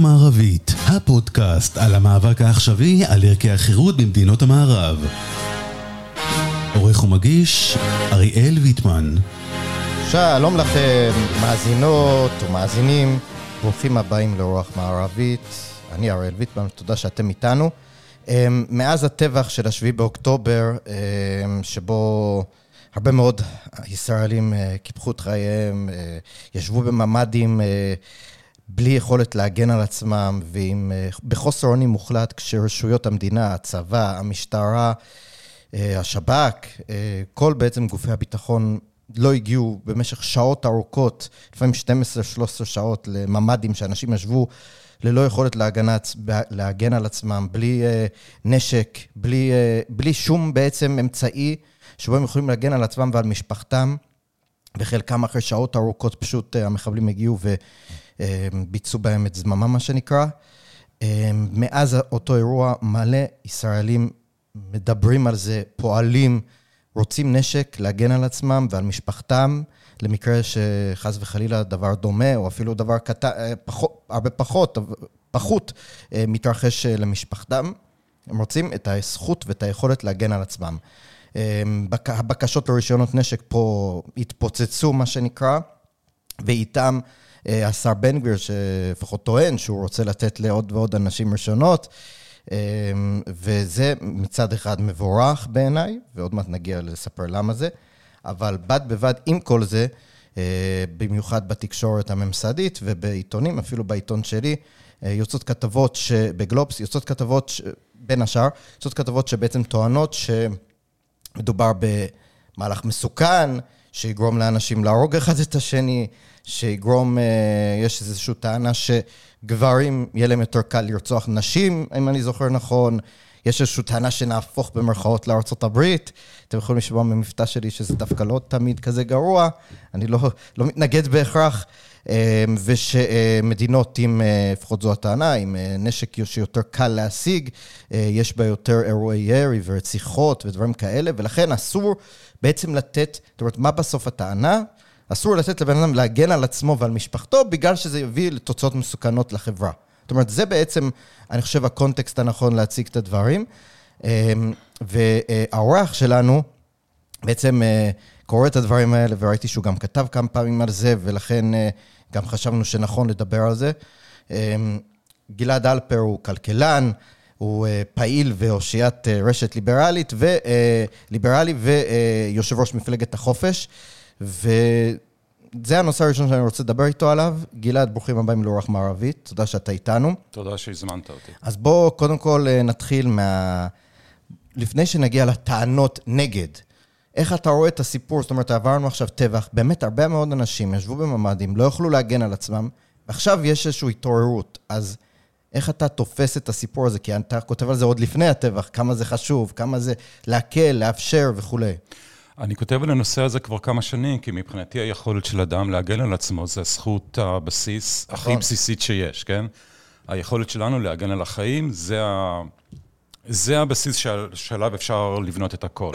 מערבית, הפודקאסט על המאבק העכשווי על ערכי החירות במדינות המערב. עורך ומגיש, אריאל ויטמן. שלום לכם, מאזינות ומאזינים, ברוכים הבאים לרוח מערבית. אני אריאל ויטמן, תודה שאתם איתנו. אמ, מאז הטבח של השביעי באוקטובר, אמ, שבו הרבה מאוד ישראלים אה, קיפחו את חייהם, אה, ישבו בממ"דים אה, בלי יכולת להגן על עצמם, ועם, בחוסר אונים מוחלט כשרשויות המדינה, הצבא, המשטרה, השב"כ, כל בעצם גופי הביטחון לא הגיעו במשך שעות ארוכות, לפעמים 12-13 שעות, לממ"דים שאנשים ישבו ללא יכולת להגנה, להגן על עצמם, בלי נשק, בלי, בלי שום בעצם אמצעי שבו הם יכולים להגן על עצמם ועל משפחתם. וחלקם אחרי שעות ארוכות פשוט המחבלים הגיעו וביצעו uh, בהם את זממה, מה שנקרא. Uh, מאז אותו אירוע מלא ישראלים מדברים על זה, פועלים, רוצים נשק להגן על עצמם ועל משפחתם. למקרה שחס וחלילה דבר דומה, או אפילו דבר קטן, אה, פחות, הרבה פחות, פחות אה, מתרחש אה, למשפחתם. הם רוצים את הזכות ואת היכולת להגן על עצמם. הבקשות לרישיונות נשק פה התפוצצו, מה שנקרא, ואיתם השר בן גביר, שלפחות טוען שהוא רוצה לתת לעוד ועוד אנשים רישיונות, וזה מצד אחד מבורך בעיניי, ועוד מעט נגיע לספר למה זה. אבל בד בבד עם כל זה, אה, במיוחד בתקשורת הממסדית ובעיתונים, אפילו בעיתון שלי, אה, יוצאות כתבות בגלובס, יוצאות כתבות, בין השאר, יוצאות כתבות שבעצם טוענות שמדובר במהלך מסוכן, שיגרום לאנשים להרוג אחד את השני, שיגרום, אה, יש איזושהי טענה שגברים, יהיה להם יותר קל לרצוח נשים, אם אני זוכר נכון. יש איזושהי טענה שנהפוך במרכאות לארצות הברית. אתם יכולים לשמוע ממבטא שלי שזה דווקא לא תמיד כזה גרוע, אני לא, לא מתנגד בהכרח. אמ, ושמדינות עם, אה, לפחות זו הטענה, עם אה, נשק שיותר קל להשיג, אה, יש בה יותר אירועי ירי ורציחות ודברים כאלה, ולכן אסור בעצם לתת, זאת אומרת, מה בסוף הטענה? אסור לתת לבן אדם להגן על עצמו ועל משפחתו, בגלל שזה יביא לתוצאות מסוכנות לחברה. זאת אומרת, זה בעצם, אני חושב, הקונטקסט הנכון להציג את הדברים. אמ, והאורח שלנו בעצם אה, קורא את הדברים האלה, וראיתי שהוא גם כתב כמה פעמים על זה, ולכן אה, גם חשבנו שנכון לדבר על זה. אמ, גלעד אלפר הוא כלכלן, הוא אה, פעיל ואושיית רשת ליברלית, וליברלי ויושב ראש מפלגת החופש. ו... זה הנושא הראשון שאני רוצה לדבר איתו עליו. גלעד, ברוכים הבאים לאורח מערבית, תודה שאתה איתנו. תודה שהזמנת אותי. אז בואו קודם כל אה, נתחיל מה... לפני שנגיע לטענות נגד, איך אתה רואה את הסיפור? זאת אומרת, עברנו עכשיו טבח, באמת הרבה מאוד אנשים ישבו בממ"דים, לא יכלו להגן על עצמם, ועכשיו יש איזושהי התעוררות. אז איך אתה תופס את הסיפור הזה? כי אתה כותב על זה עוד לפני הטבח, כמה זה חשוב, כמה זה להקל, לאפשר וכולי. אני כותב על הנושא הזה כבר כמה שנים, כי מבחינתי היכולת של אדם להגן על עצמו זה הזכות הבסיס הכי נכון. בסיסית שיש, כן? היכולת שלנו להגן על החיים, זה, ה... זה הבסיס שעל... שעליו אפשר לבנות את הכל.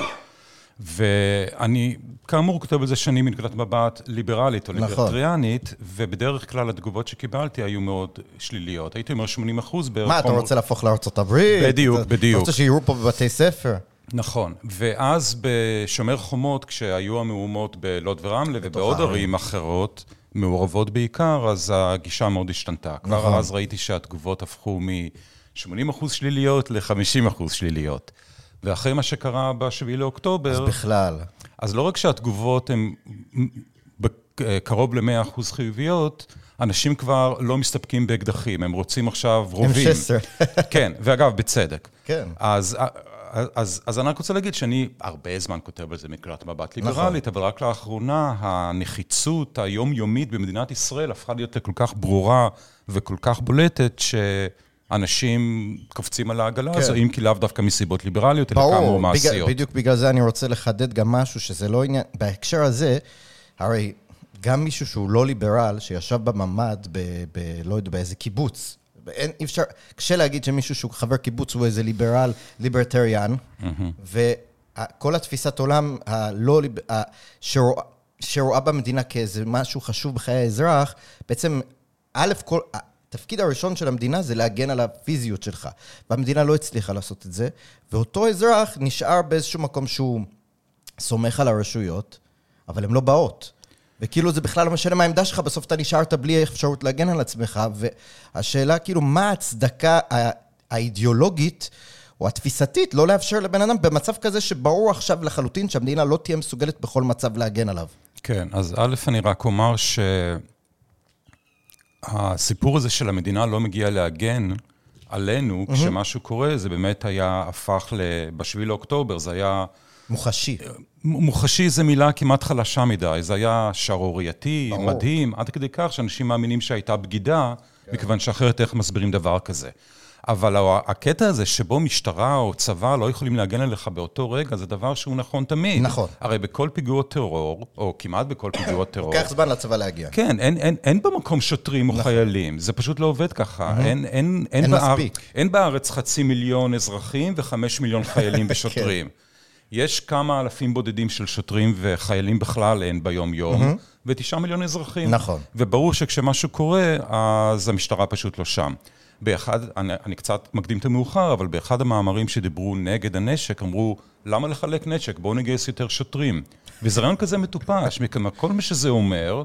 ואני, כאמור, כותב על זה שנים מנקודת מבט ליברלית או נכון. ליברטריאנית, ובדרך כלל התגובות שקיבלתי היו מאוד שליליות. הייתי אומר 80 אחוז בערך. מה, אתה רוצה להפוך לארצות הברית? בדיוק, בדיוק. אתה רוצה שיראו פה בבתי ספר? נכון, ואז בשומר חומות, כשהיו המהומות בלוד ורמלה ובעוד ערים אחרות, מעורבות בעיקר, אז הגישה מאוד השתנתה. נכון. כבר אז ראיתי שהתגובות הפכו מ-80% אחוז שליליות ל-50% אחוז שליליות. ואחרי מה שקרה ב-7 לאוקטובר... אז בכלל. אז לא רק שהתגובות הן קרוב ל-100% אחוז חיוביות, אנשים כבר לא מסתפקים באקדחים, הם רוצים עכשיו רובים. M16. כן, ואגב, בצדק. כן. אז אז, אז אני רק רוצה להגיד שאני הרבה זמן כותב על זה מנקודת מבט. ליברלית, נכון. אבל רק לאחרונה הנחיצות היומיומית במדינת ישראל הפכה להיות לכל כך ברורה וכל כך בולטת, שאנשים קופצים על העגלה כן. הזו, אם כי לאו דווקא מסיבות ליברליות, אלא כאמור מעשיות. בגלל, בדיוק בגלל זה אני רוצה לחדד גם משהו, שזה לא עניין, בהקשר הזה, הרי גם מישהו שהוא לא ליברל, שישב בממ"ד ב... ב לא יודע, באיזה קיבוץ, אין, אי אפשר, קשה להגיד שמישהו שהוא חבר קיבוץ הוא איזה ליברל, ליברטריאן, mm-hmm. וכל התפיסת עולם הלא, שרואה, שרואה במדינה כאיזה משהו חשוב בחיי האזרח, בעצם, א', כל, התפקיד הראשון של המדינה זה להגן על הפיזיות שלך. והמדינה לא הצליחה לעשות את זה, ואותו אזרח נשאר באיזשהו מקום שהוא סומך על הרשויות, אבל הן לא באות. וכאילו זה בכלל לא משנה מה העמדה שלך, בסוף אתה נשארת בלי אפשרות להגן על עצמך, והשאלה כאילו, מה ההצדקה האידיאולוגית או התפיסתית לא לאפשר לבן אדם במצב כזה שברור עכשיו לחלוטין שהמדינה לא תהיה מסוגלת בכל מצב להגן עליו. כן, אז א', אני רק אומר שהסיפור הזה של המדינה לא מגיע להגן עלינו, mm-hmm. כשמשהו קורה, זה באמת היה, הפך ל... ב-7 לאוקטובר, זה היה... מוחשי. מוחשי זה מילה כמעט חלשה מדי, זה היה שערורייתי, מדהים, עד כדי כך שאנשים מאמינים שהייתה בגידה, כן. מכיוון שאחרת איך מסבירים דבר כזה. אבל הקטע הזה שבו משטרה או צבא לא יכולים להגן עליך באותו רגע, זה דבר שהוא נכון תמיד. נכון. הרי בכל פיגוע טרור, או כמעט בכל פיגוע טרור... לוקח זמן לצבא להגיע. כן, אין, אין, אין במקום שוטרים או נכון. חיילים, זה פשוט לא עובד ככה. אין, אין, אין, אין באר... מספיק. אין בארץ חצי מיליון אזרחים וחמש מיליון חיילים ושוטרים. כן. יש כמה אלפים בודדים של שוטרים וחיילים בכלל אין ביום-יום, mm-hmm. ותשעה מיליון אזרחים. נכון. וברור שכשמשהו קורה, אז המשטרה פשוט לא שם. באחד, אני, אני קצת מקדים את המאוחר, אבל באחד המאמרים שדיברו נגד הנשק, אמרו, למה לחלק נשק? בואו נגייס יותר שוטרים. וזה רעיון כזה מטופש, מכמה כל מה שזה אומר,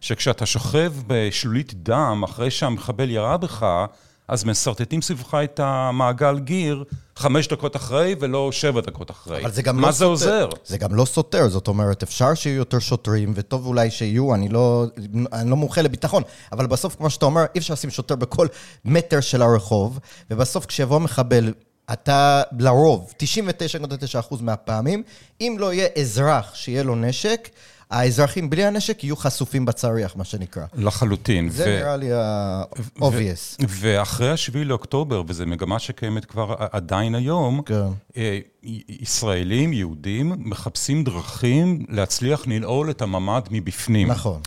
שכשאתה שוכב בשלולית דם אחרי שהמחבל ירה בך, אז משרטטים סביבך את המעגל גיר חמש דקות אחרי ולא שבע דקות אחרי. אבל זה גם מה לא זה עוזר? זה גם לא סותר, זאת אומרת, אפשר שיהיו יותר שוטרים, וטוב אולי שיהיו, אני לא, אני לא מומחה לביטחון, אבל בסוף, כמו שאתה אומר, אי אפשר לשים שוטר בכל מטר של הרחוב, ובסוף כשיבוא מחבל... אתה לרוב, 99.9% מהפעמים, אם לא יהיה אזרח שיהיה לו נשק, האזרחים בלי הנשק יהיו חשופים בצריח, מה שנקרא. לחלוטין. זה ו... נראה לי ה-obvious. ואחרי ה-7 לאוקטובר, וזו מגמה שקיימת כבר עדיין היום, כן. אה, ישראלים, יהודים, מחפשים דרכים להצליח לנעול את הממ"ד מבפנים. נכון.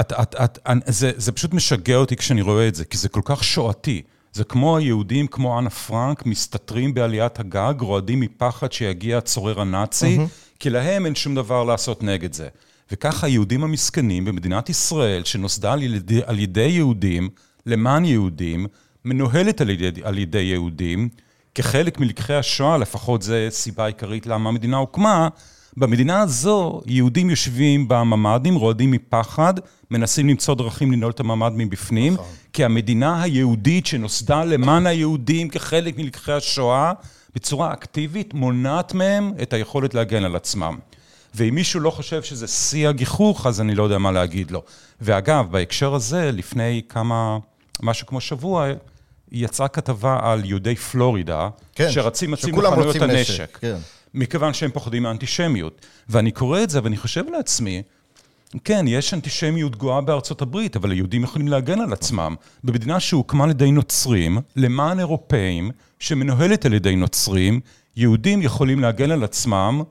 את, את, את, זה, זה פשוט משגע אותי כשאני רואה את זה, כי זה כל כך שואתי. זה כמו היהודים, כמו אנה פרנק, מסתתרים בעליית הגג, רועדים מפחד שיגיע הצורר הנאצי, mm-hmm. כי להם אין שום דבר לעשות נגד זה. וככה היהודים המסכנים במדינת ישראל, שנוסדה על ידי, על ידי יהודים, למען יהודים, מנוהלת על ידי, על ידי יהודים, כחלק מלקחי השואה, לפחות זו סיבה עיקרית למה המדינה הוקמה, במדינה הזו יהודים יושבים בממ"דים, רועדים מפחד, מנסים למצוא דרכים לנעול את הממ"ד מבפנים, נכון. כי המדינה היהודית שנוסדה למען היהודים כחלק מלקחי השואה, בצורה אקטיבית מונעת מהם את היכולת להגן על עצמם. ואם מישהו לא חושב שזה שיא הגיחוך, אז אני לא יודע מה להגיד לו. ואגב, בהקשר הזה, לפני כמה, משהו כמו שבוע, יצאה כתבה על יהודי פלורידה, כן, שרצים מצים בחנויות הנשק. כן. מכיוון שהם פוחדים מאנטישמיות. ואני קורא את זה ואני חושב לעצמי, כן, יש אנטישמיות גואה בארצות הברית, אבל היהודים יכולים להגן על עצמם. במדינה שהוקמה על ידי נוצרים, למען אירופאים, שמנוהלת על ידי נוצרים, יהודים יכולים להגן על עצמם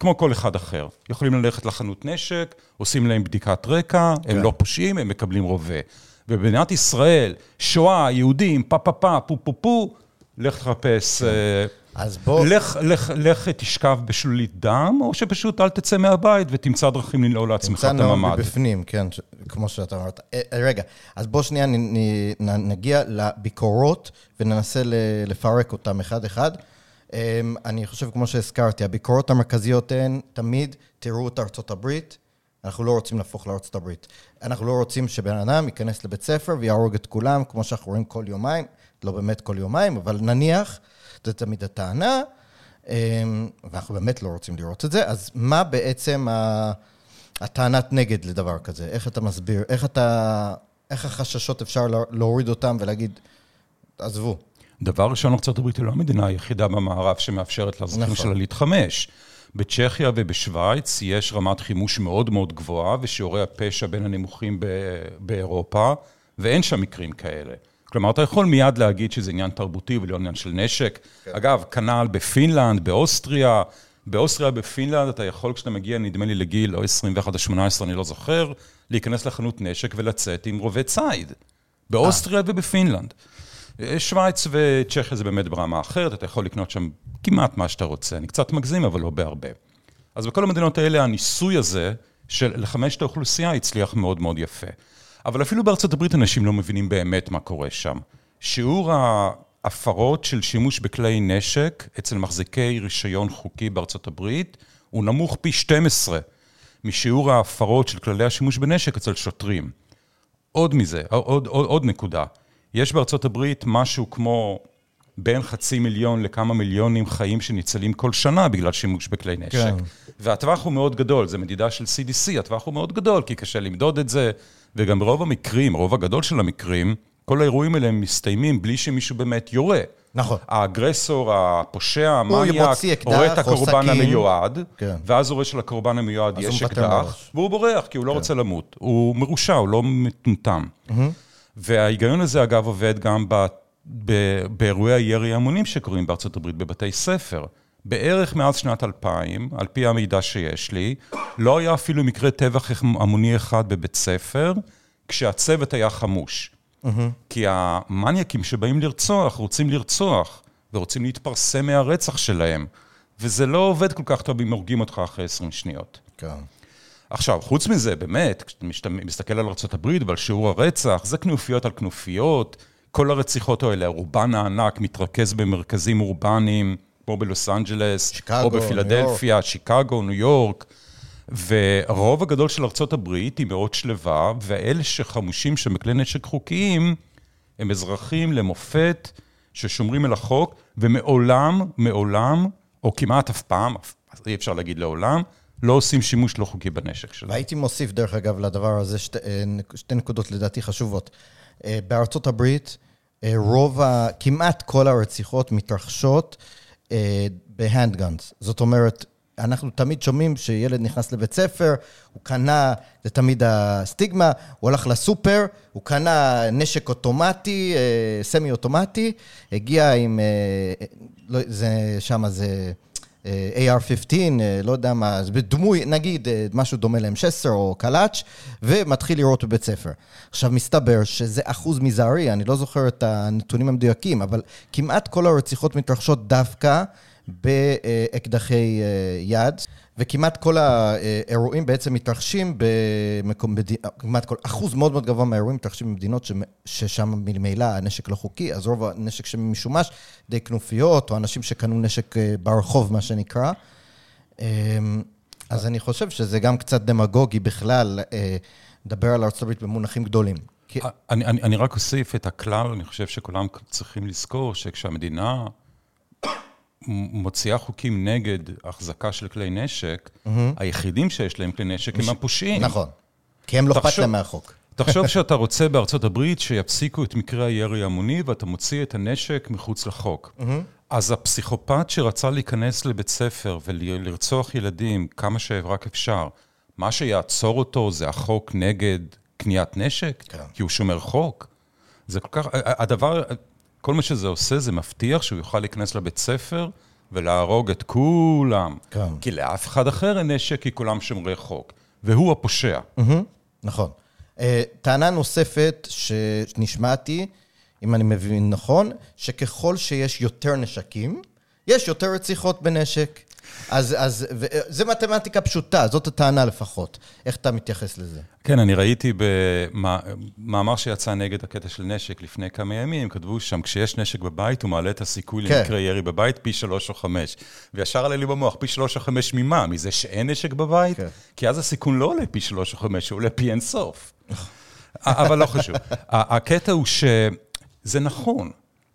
כמו כל אחד אחר. יכולים ללכת לחנות נשק, עושים להם בדיקת רקע, כן. הם לא פושעים, הם מקבלים רובה. ובמדינת ישראל, שואה, יהודים, פה פה פה, פו פו פו, לך תחפש... כן. Uh, אז בוא... לך, לך, לך תשכב בשלולית דם, או שפשוט אל תצא מהבית ותמצא דרכים לנעול לעצמך את הממ"ד. תמצא נעול מבפנים, כן, כמו שאתה אמרת. אה, אה, רגע, אז בוא שנייה נגיע לביקורות וננסה לפרק אותן אחד-אחד. אמ, אני חושב, כמו שהזכרתי, הביקורות המרכזיות הן תמיד, תראו את ארצות הברית, אנחנו לא רוצים להפוך לארצות הברית. אנחנו לא רוצים שבן אדם ייכנס לבית ספר ויהרוג את כולם, כמו שאנחנו רואים כל יומיים, לא באמת כל יומיים, אבל נניח... זה תמיד הטענה, אמ, ואנחנו באמת לא רוצים לראות את זה, אז מה בעצם הטענת נגד לדבר כזה? איך אתה מסביר, איך אתה, איך החששות אפשר להוריד אותם ולהגיד, עזבו. דבר ראשון, ארה"ב היא לא המדינה היחידה במערב שמאפשרת לאזרחים נכון. שלה להתחמש. בצ'כיה ובשוויץ יש רמת חימוש מאוד מאוד גבוהה, ושיעורי הפשע בין הנמוכים באירופה, ואין שם מקרים כאלה. כלומר, אתה יכול מיד להגיד שזה עניין תרבותי ולא עניין של נשק. כן. אגב, כנ"ל בפינלנד, באוסטריה. באוסטריה, בפינלנד, אתה יכול, כשאתה מגיע, נדמה לי, לגיל או 21 או 18, אני לא זוכר, להיכנס לחנות נשק ולצאת עם רובה ציד. באוסטריה 아. ובפינלנד. שווייץ וצ'כיה זה באמת ברמה אחרת, אתה יכול לקנות שם כמעט מה שאתה רוצה. אני קצת מגזים, אבל לא בהרבה. אז בכל המדינות האלה, הניסוי הזה של לחמש את האוכלוסייה הצליח מאוד מאוד יפה. אבל אפילו בארצות הברית אנשים לא מבינים באמת מה קורה שם. שיעור ההפרות של שימוש בכלי נשק אצל מחזיקי רישיון חוקי בארצות הברית הוא נמוך פי 12 משיעור ההפרות של כללי השימוש בנשק אצל שוטרים. עוד מזה, עוד, עוד, עוד נקודה, יש בארצות הברית משהו כמו בין חצי מיליון לכמה מיליונים חיים שניצלים כל שנה בגלל שימוש בכלי נשק. כן. והטווח הוא מאוד גדול, זו מדידה של CDC, הטווח הוא מאוד גדול, כי קשה למדוד את זה, וגם ברוב המקרים, רוב הגדול של המקרים, כל האירועים האלה מסתיימים בלי שמישהו באמת יורה. נכון. האגרסור, הפושע, המניאק, רואה את הקורבן המיועד, כן. ואז רואה שלקורבן המיועד יש אקדח, והוא בורח, כי הוא לא כן. רוצה למות. הוא מרושע, הוא לא מטומטם. Mm-hmm. וההיגיון הזה, אגב, עובד גם ב... ב... באירועי הירי ההמונים שקורים בארצות הברית בבתי ספר. בערך מאז שנת 2000, על פי המידע שיש לי, לא היה אפילו מקרה טבח המוני אחד בבית ספר, כשהצוות היה חמוש. Mm-hmm. כי המניאקים שבאים לרצוח, רוצים לרצוח, ורוצים להתפרסם מהרצח שלהם. וזה לא עובד כל כך טוב אם הורגים אותך אחרי 20 שניות. כן. עכשיו, חוץ מזה, באמת, כשאתה מסתכל על ארה"ב ועל שיעור הרצח, זה כנופיות על כנופיות, כל הרציחות האלה, רובן הענק מתרכז במרכזים אורבניים, כמו בלוס אנג'לס, שיקגו, או בפילדלפיה, ניו שיקגו, ניו יורק, והרוב הגדול של הברית היא מאוד שלווה, ואלה שחמושים שם בכלי נשק חוקיים, הם אזרחים למופת ששומרים על החוק, ומעולם, מעולם, או כמעט אף פעם, אי אפשר להגיד לעולם, לא עושים שימוש לא חוקי בנשק שלהם. והייתי מוסיף, דרך אגב, לדבר הזה שתי, אה, שתי נקודות לדעתי חשובות. אה, בארצות הברית, אה, רוב, ה, כמעט כל הרציחות מתרחשות בהנדגאנס. זאת אומרת, אנחנו תמיד שומעים שילד נכנס לבית ספר, הוא קנה, זה תמיד הסטיגמה, הוא הלך לסופר, הוא קנה נשק אוטומטי, סמי אוטומטי, הגיע עם, לא, זה, שם זה... AR-15, אה, לא יודע מה, דמוי, נגיד אה, משהו דומה ל-M16 או קלאץ', ומתחיל לראות בבית ספר. עכשיו, מסתבר שזה אחוז מזערי, אני לא זוכר את הנתונים המדויקים, אבל כמעט כל הרציחות מתרחשות דווקא באקדחי אה, יד. וכמעט כל האירועים בעצם מתרחשים במקום. כמעט כל אחוז מאוד מאוד גבוה מהאירועים מתרחשים במדינות ש... ששם ממילא הנשק לא חוקי, אז רוב הנשק שמשומש די כנופיות, או אנשים שקנו נשק אה, ברחוב, מה שנקרא. אמ, אז אני חושב שזה גם קצת דמגוגי בכלל, אה, לדבר על ארה"ב במונחים גדולים. אני, אני, אני רק אוסיף את הכלל, אני חושב שכולם צריכים לזכור שכשהמדינה מוציאה חוקים נגד החזקה של כלי נשק. היחידים שיש להם כלי נשק. הם הפושעים. נכון, כי הם לא אכפת להם מהחוק. תחשוב שאתה רוצה בארצות הברית שיפסיקו את מקרה הירי ההמוני ואתה מוציא את הנשק מחוץ לחוק. אז הפסיכופת שרצה להיכנס לבית ספר ולרצוח ילדים כמה שרק אפשר, מה שיעצור אותו זה החוק נגד קניית נשק? כן. כי הוא שומר חוק? זה כל כך... הדבר, כל מה שזה עושה, זה מבטיח שהוא יוכל להיכנס לבית ספר ולהרוג את כולם. כן. כי לאף אחד אחר אין נשק, כי כולם שומרי חוק. והוא הפושע. Mm-hmm, נכון. Uh, טענה נוספת שנשמעתי, אם אני מבין נכון, שככל שיש יותר נשקים, יש יותר רציחות בנשק. אז, אז זה מתמטיקה פשוטה, זאת הטענה לפחות. איך אתה מתייחס לזה? כן, אני ראיתי במאמר שיצא נגד הקטע של נשק לפני כמה ימים, כתבו שם, כשיש נשק בבית, הוא מעלה את הסיכוי כן. למקרה ירי בבית פי שלוש או חמש. וישר עלה לי במוח, פי שלוש או חמש ממה? מזה שאין נשק בבית? כן. כי אז הסיכון לא עולה פי שלוש או חמש, הוא עולה פי אין סוף. אבל לא חשוב. הקטע הוא שזה נכון,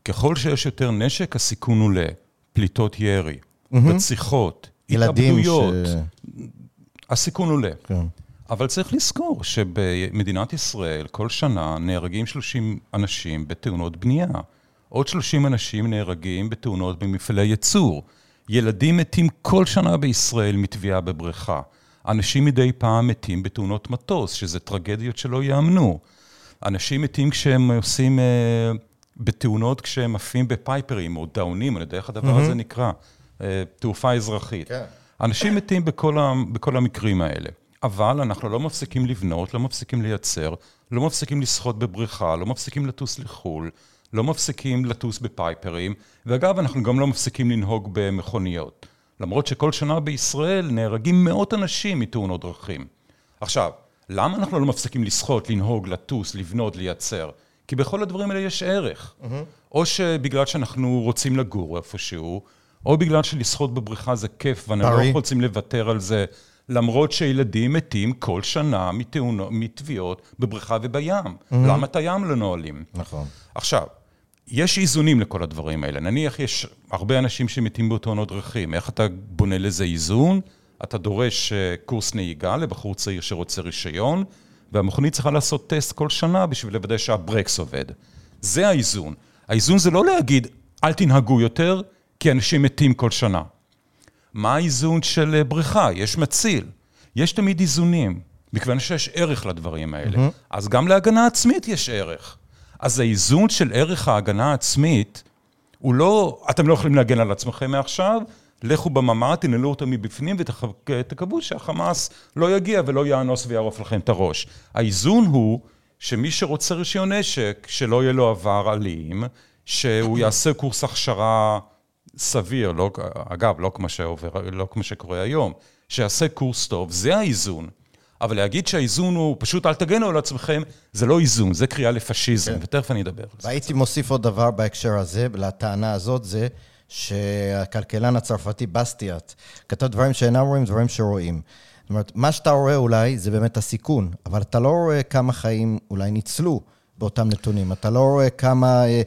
ככל שיש יותר נשק, הסיכון עולה. פליטות ירי. רציחות, התאבדויות. ש... הסיכון עולה. כן. אבל צריך לזכור שבמדינת ישראל כל שנה נהרגים 30 אנשים בתאונות בנייה. עוד 30 אנשים נהרגים בתאונות במפעלי ייצור. ילדים מתים כל שנה בישראל מטביעה בבריכה. אנשים מדי פעם מתים בתאונות מטוס, שזה טרגדיות שלא ייאמנו. אנשים מתים כשהם עושים, אה, בתאונות כשהם עפים בפייפרים או דאונים, אני יודע איך הדבר mm-hmm. הזה נקרא. אה, תעופה אזרחית. כן. אנשים מתים בכל, ה, בכל המקרים האלה. אבל אנחנו לא מפסיקים לבנות, לא מפסיקים לייצר, לא מפסיקים לשחות בבריכה, לא מפסיקים לטוס לחו"ל, לא מפסיקים לטוס בפייפרים, ואגב, אנחנו גם לא מפסיקים לנהוג במכוניות. למרות שכל שנה בישראל נהרגים מאות אנשים מתאונות דרכים. עכשיו, למה אנחנו לא מפסיקים לשחות, לנהוג, לטוס, לבנות, לייצר? כי בכל הדברים האלה יש ערך. Mm-hmm. או שבגלל שאנחנו רוצים לגור איפשהו, או בגלל שלשחות בבריכה זה כיף, ואנחנו לא רוצים לוותר על זה, למרות שילדים מתים כל שנה מטביעות בבריכה ובים. Mm-hmm. למה את הים לא נועלים? נכון. עכשיו, יש איזונים לכל הדברים האלה. נניח יש הרבה אנשים שמתים בתאונות דרכים, איך אתה בונה לזה איזון? אתה דורש אה, קורס נהיגה לבחור צעיר שרוצה רישיון, והמכונית צריכה לעשות טסט כל שנה בשביל לוודא שהברקס עובד. זה האיזון. האיזון זה לא להגיד, אל תנהגו יותר, כי אנשים מתים כל שנה. מה האיזון של אה, בריכה? יש מציל. יש תמיד איזונים, מכיוון שיש ערך לדברים האלה. Mm-hmm. אז גם להגנה עצמית יש ערך. אז האיזון של ערך ההגנה העצמית, הוא לא, אתם לא יכולים להגן על עצמכם מעכשיו, לכו בממ"ד, תנעלו אותו מבפנים ותקוו שהחמאס לא יגיע ולא יאנוס ויערוף לכם את הראש. האיזון הוא שמי שרוצה רישיון נשק, שלא יהיה לו עבר אלים, שהוא יעשה קורס הכשרה סביר, לא, אגב, לא כמו, שעובר, לא כמו שקורה היום, שיעשה קורס טוב, זה האיזון. אבל להגיד שהאיזון הוא פשוט אל תגנו על עצמכם, זה לא איזון, זה קריאה לפשיזם, כן. ותכף אני אדבר על זה. והייתי מוסיף עוד דבר בהקשר הזה, לטענה הזאת, זה שהכלכלן הצרפתי בסטיאט כתב דברים שאינם רואים, דברים שרואים. זאת אומרת, מה שאתה רואה אולי זה באמת הסיכון, אבל אתה לא רואה כמה חיים אולי ניצלו באותם נתונים. אתה לא רואה כמה, אה,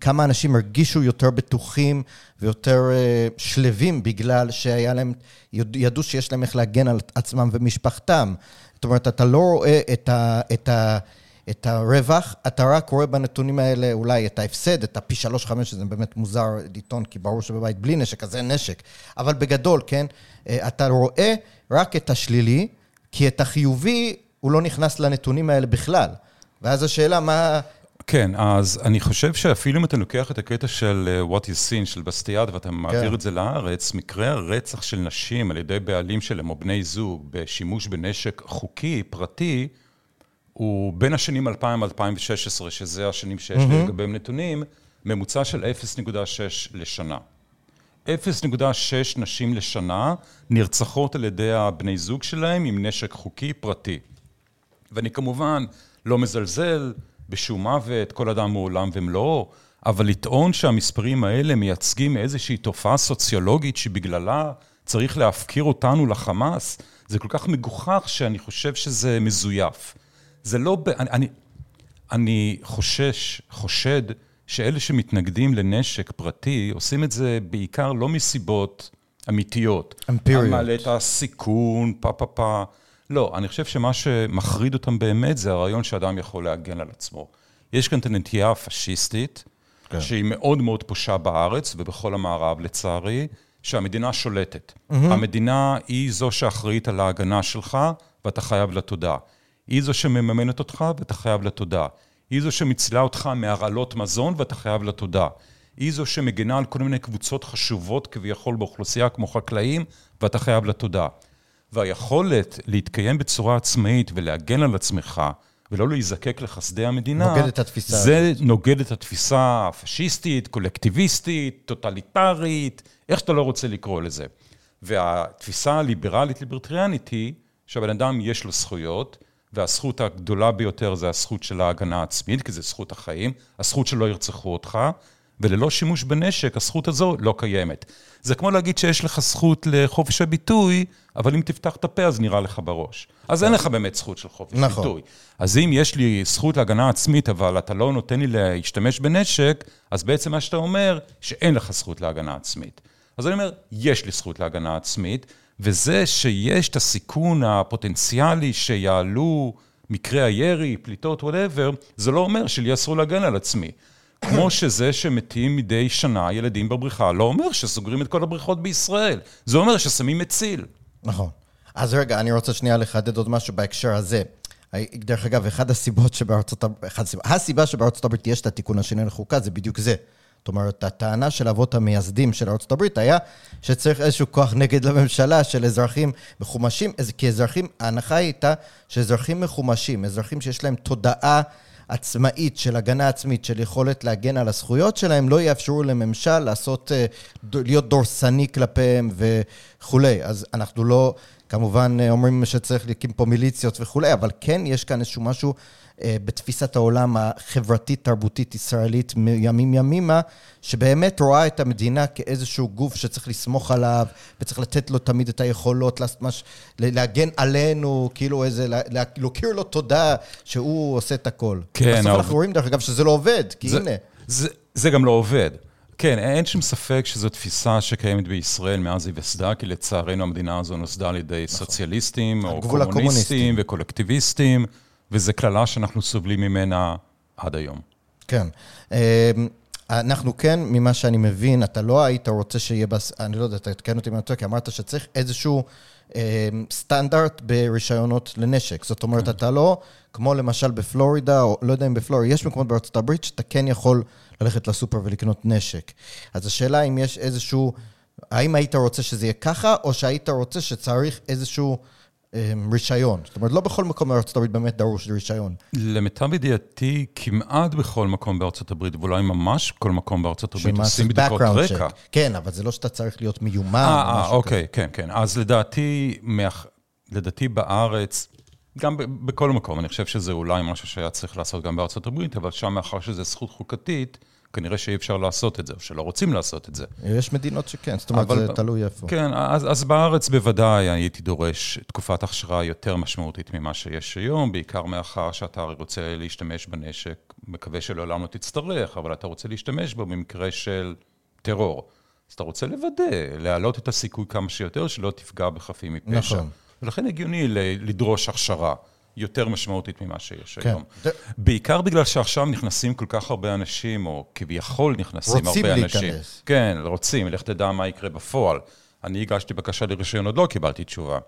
כמה אנשים הרגישו יותר בטוחים ויותר אה, שלווים בגלל שהיה להם, ידעו שיש להם איך להגן על עצמם ומשפחתם. זאת אומרת, אתה לא רואה את ה... את ה את הרווח, אתה רק רואה בנתונים האלה אולי את ההפסד, את הפי שלוש חמש, שזה באמת מוזר לטעון, כי ברור שבבית בלי נשק, אז אין נשק. אבל בגדול, כן, אה, אתה רואה רק את השלילי, כי את החיובי, הוא לא נכנס לנתונים האלה בכלל. ואז השאלה, מה... כן, אז אני חושב שאפילו אם אתה לוקח את הקטע של אה, what is seen, של בסטיאד, ואתה מעביר כן. את זה לארץ, מקרה הרצח של נשים על ידי בעלים שלהם או בני זוג בשימוש בנשק חוקי, פרטי, הוא בין השנים 2000-2016, שזה השנים שיש לי לגביהם נתונים, ממוצע של 0.6 לשנה. 0.6 נשים לשנה נרצחות על ידי הבני זוג שלהם עם נשק חוקי פרטי. ואני כמובן לא מזלזל בשום מוות, כל אדם הוא עולם ומלואו, אבל לטעון שהמספרים האלה מייצגים איזושהי תופעה סוציולוגית שבגללה צריך להפקיר אותנו לחמאס, זה כל כך מגוחך שאני חושב שזה מזויף. זה לא... אני, אני, אני חושש, חושד, שאלה שמתנגדים לנשק פרטי, עושים את זה בעיקר לא מסיבות אמיתיות. אמפיריות. מעלה את הסיכון, פה פה פה. לא, אני חושב שמה שמחריד אותם באמת זה הרעיון שאדם יכול להגן על עצמו. יש כאן את הנטייה הפשיסטית, כן. שהיא מאוד מאוד פושה בארץ ובכל המערב לצערי, שהמדינה שולטת. Mm-hmm. המדינה היא זו שאחראית על ההגנה שלך, ואתה חייב לה תודה. היא זו שמממנת אותך ואתה חייב לה תודה. היא זו שמצילה אותך מהרעלות מזון ואתה חייב לה תודה. היא זו שמגנה על כל מיני קבוצות חשובות כביכול באוכלוסייה כמו חקלאים ואתה חייב לה תודה. והיכולת להתקיים בצורה עצמאית ולהגן על עצמך ולא להיזקק לחסדי המדינה, נוגד את התפיסה. זה הזאת. נוגד את התפיסה הפשיסטית, קולקטיביסטית, טוטליטרית, איך שאתה לא רוצה לקרוא לזה. והתפיסה הליברלית-ליברטריאנית היא שהבן אדם יש לו זכויות, והזכות הגדולה ביותר זה הזכות של ההגנה העצמית, כי זה זכות החיים, הזכות שלא ירצחו אותך, וללא שימוש בנשק, הזכות הזו לא קיימת. זה כמו להגיד שיש לך זכות לחופש הביטוי, אבל אם תפתח את הפה אז נראה לך בראש. אז אין לך באמת זכות של חופש נכון. ביטוי. אז אם יש לי זכות להגנה עצמית, אבל אתה לא נותן לי להשתמש בנשק, אז בעצם מה שאתה אומר, שאין לך זכות להגנה עצמית. אז אני אומר, יש לי זכות להגנה עצמית, וזה שיש את הסיכון הפוטנציאלי שיעלו מקרי הירי, פליטות, וואטאבר, זה לא אומר שלי אסור להגן על עצמי. כמו שזה שמתים מדי שנה ילדים בבריכה, לא אומר שסוגרים את כל הבריכות בישראל. זה אומר ששמים מציל. נכון. אז רגע, אני רוצה שנייה לחדד עוד משהו בהקשר הזה. דרך אגב, אחת הסיבות שבארצות הברית, הסיבה שבארצות הברית יש את התיקון השני לחוקה זה בדיוק זה. זאת אומרת, הטענה של אבות המייסדים של ארצות הברית היה שצריך איזשהו כוח נגד לממשלה של אזרחים מחומשים, כי אזרחים, ההנחה הייתה שאזרחים מחומשים, אזרחים שיש להם תודעה עצמאית של הגנה עצמית, של יכולת להגן על הזכויות שלהם, לא יאפשרו לממשל לעשות, אה, להיות דורסני כלפיהם וכולי. אז אנחנו לא... כמובן אה, אומרים שצריך להקים פה מיליציות וכולי, אבל כן יש כאן איזשהו משהו אה, בתפיסת העולם החברתית-תרבותית ישראלית מימים ימימה, שבאמת רואה את המדינה כאיזשהו גוף שצריך לסמוך עליו, וצריך לתת לו תמיד את היכולות מש... להגן עלינו, כאילו איזה, להכיר לו תודה שהוא עושה את הכל. כן. בסוף אנחנו רואים, דרך אגב, שזה לא עובד, כי זה, הנה. זה, זה גם לא עובד. כן, אין שום ספק שזו תפיסה שקיימת בישראל מאז היווסדה, כי לצערנו המדינה הזו נוסדה על ידי נכון. סוציאליסטים, או קומוניסטים וקולקטיביסטים. וזו קללה שאנחנו סובלים ממנה עד היום. כן. אמ, אנחנו כן, ממה שאני מבין, אתה לא היית רוצה שיהיה, בס... אני לא יודע, תתקן אותי אם כי אמרת שצריך איזשהו אה, סטנדרט ברישיונות לנשק. זאת אומרת, כן. אתה לא, כמו למשל בפלורידה, או לא יודע אם בפלורידה, יש מקומות בארצות הברית שאתה כן יכול ללכת לסופר ולקנות נשק. אז השאלה אם יש איזשהו, האם היית רוצה שזה יהיה ככה, או שהיית רוצה שצריך איזשהו... אמ, רישיון. זאת אומרת, לא בכל מקום בארצות הברית באמת דרוש רישיון. למיטב ידיעתי, כמעט בכל מקום בארצות הברית, ואולי ממש כל מקום בארצות הברית עושים בדיקות רקע. כן, אבל זה לא שאתה צריך להיות מיומן אה, משהו אוקיי, כזה. כן, כן. אז לדעתי, לדעתי בארץ, גם בכל מקום, אני חושב שזה אולי משהו שהיה צריך לעשות גם בארצות הברית, אבל שם, מאחר שזו זכות חוקתית, כנראה שאי אפשר לעשות את זה, או שלא רוצים לעשות את זה. יש מדינות שכן, זאת אומרת, אבל, זה תלוי איפה. כן, אז, אז בארץ בוודאי הייתי דורש תקופת הכשרה יותר משמעותית ממה שיש היום, בעיקר מאחר שאתה רוצה להשתמש בנשק, מקווה שלעולם לא תצטרך, אבל אתה רוצה להשתמש בו במקרה של טרור. אז אתה רוצה לוודא, להעלות את הסיכוי כמה שיותר, שלא תפגע בחפים מפשע. נכון. ולכן הגיוני לדרוש הכשרה. יותר משמעותית ממה שיש כן. היום. בעיקר בגלל שעכשיו נכנסים כל כך הרבה אנשים, או כביכול נכנסים הרבה אנשים. רוצים להיכנס. כן, רוצים, לך תדע מה יקרה בפועל. אני הגשתי בקשה לרישיון, עוד לא קיבלתי תשובה.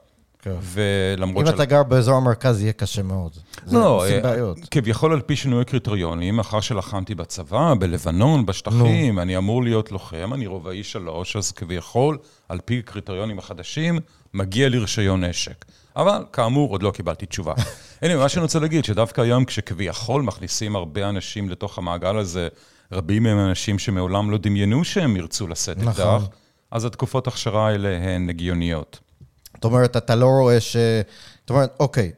כן. ולמרות אם אתה גר באזור המרכז, יהיה קשה מאוד. לא, אה, כביכול על פי שינוי קריטריונים, אחר שלחמתי בצבא, בלבנון, בשטחים, אני אמור להיות לוחם, אני רובעי שלוש, אז כביכול, על פי קריטריונים החדשים, מגיע לי רישיון נשק. אבל כאמור, עוד לא קיבלתי תשובה. הנה, מה שאני רוצה להגיד, שדווקא היום, כשכביכול מכניסים הרבה אנשים לתוך המעגל הזה, רבים מהם אנשים שמעולם לא דמיינו שהם ירצו לשאת נכון. אקדח, אז התקופות הכשרה האלה הן הגיוניות. זאת אומרת, אתה לא רואה ש... זאת אומרת, אוקיי,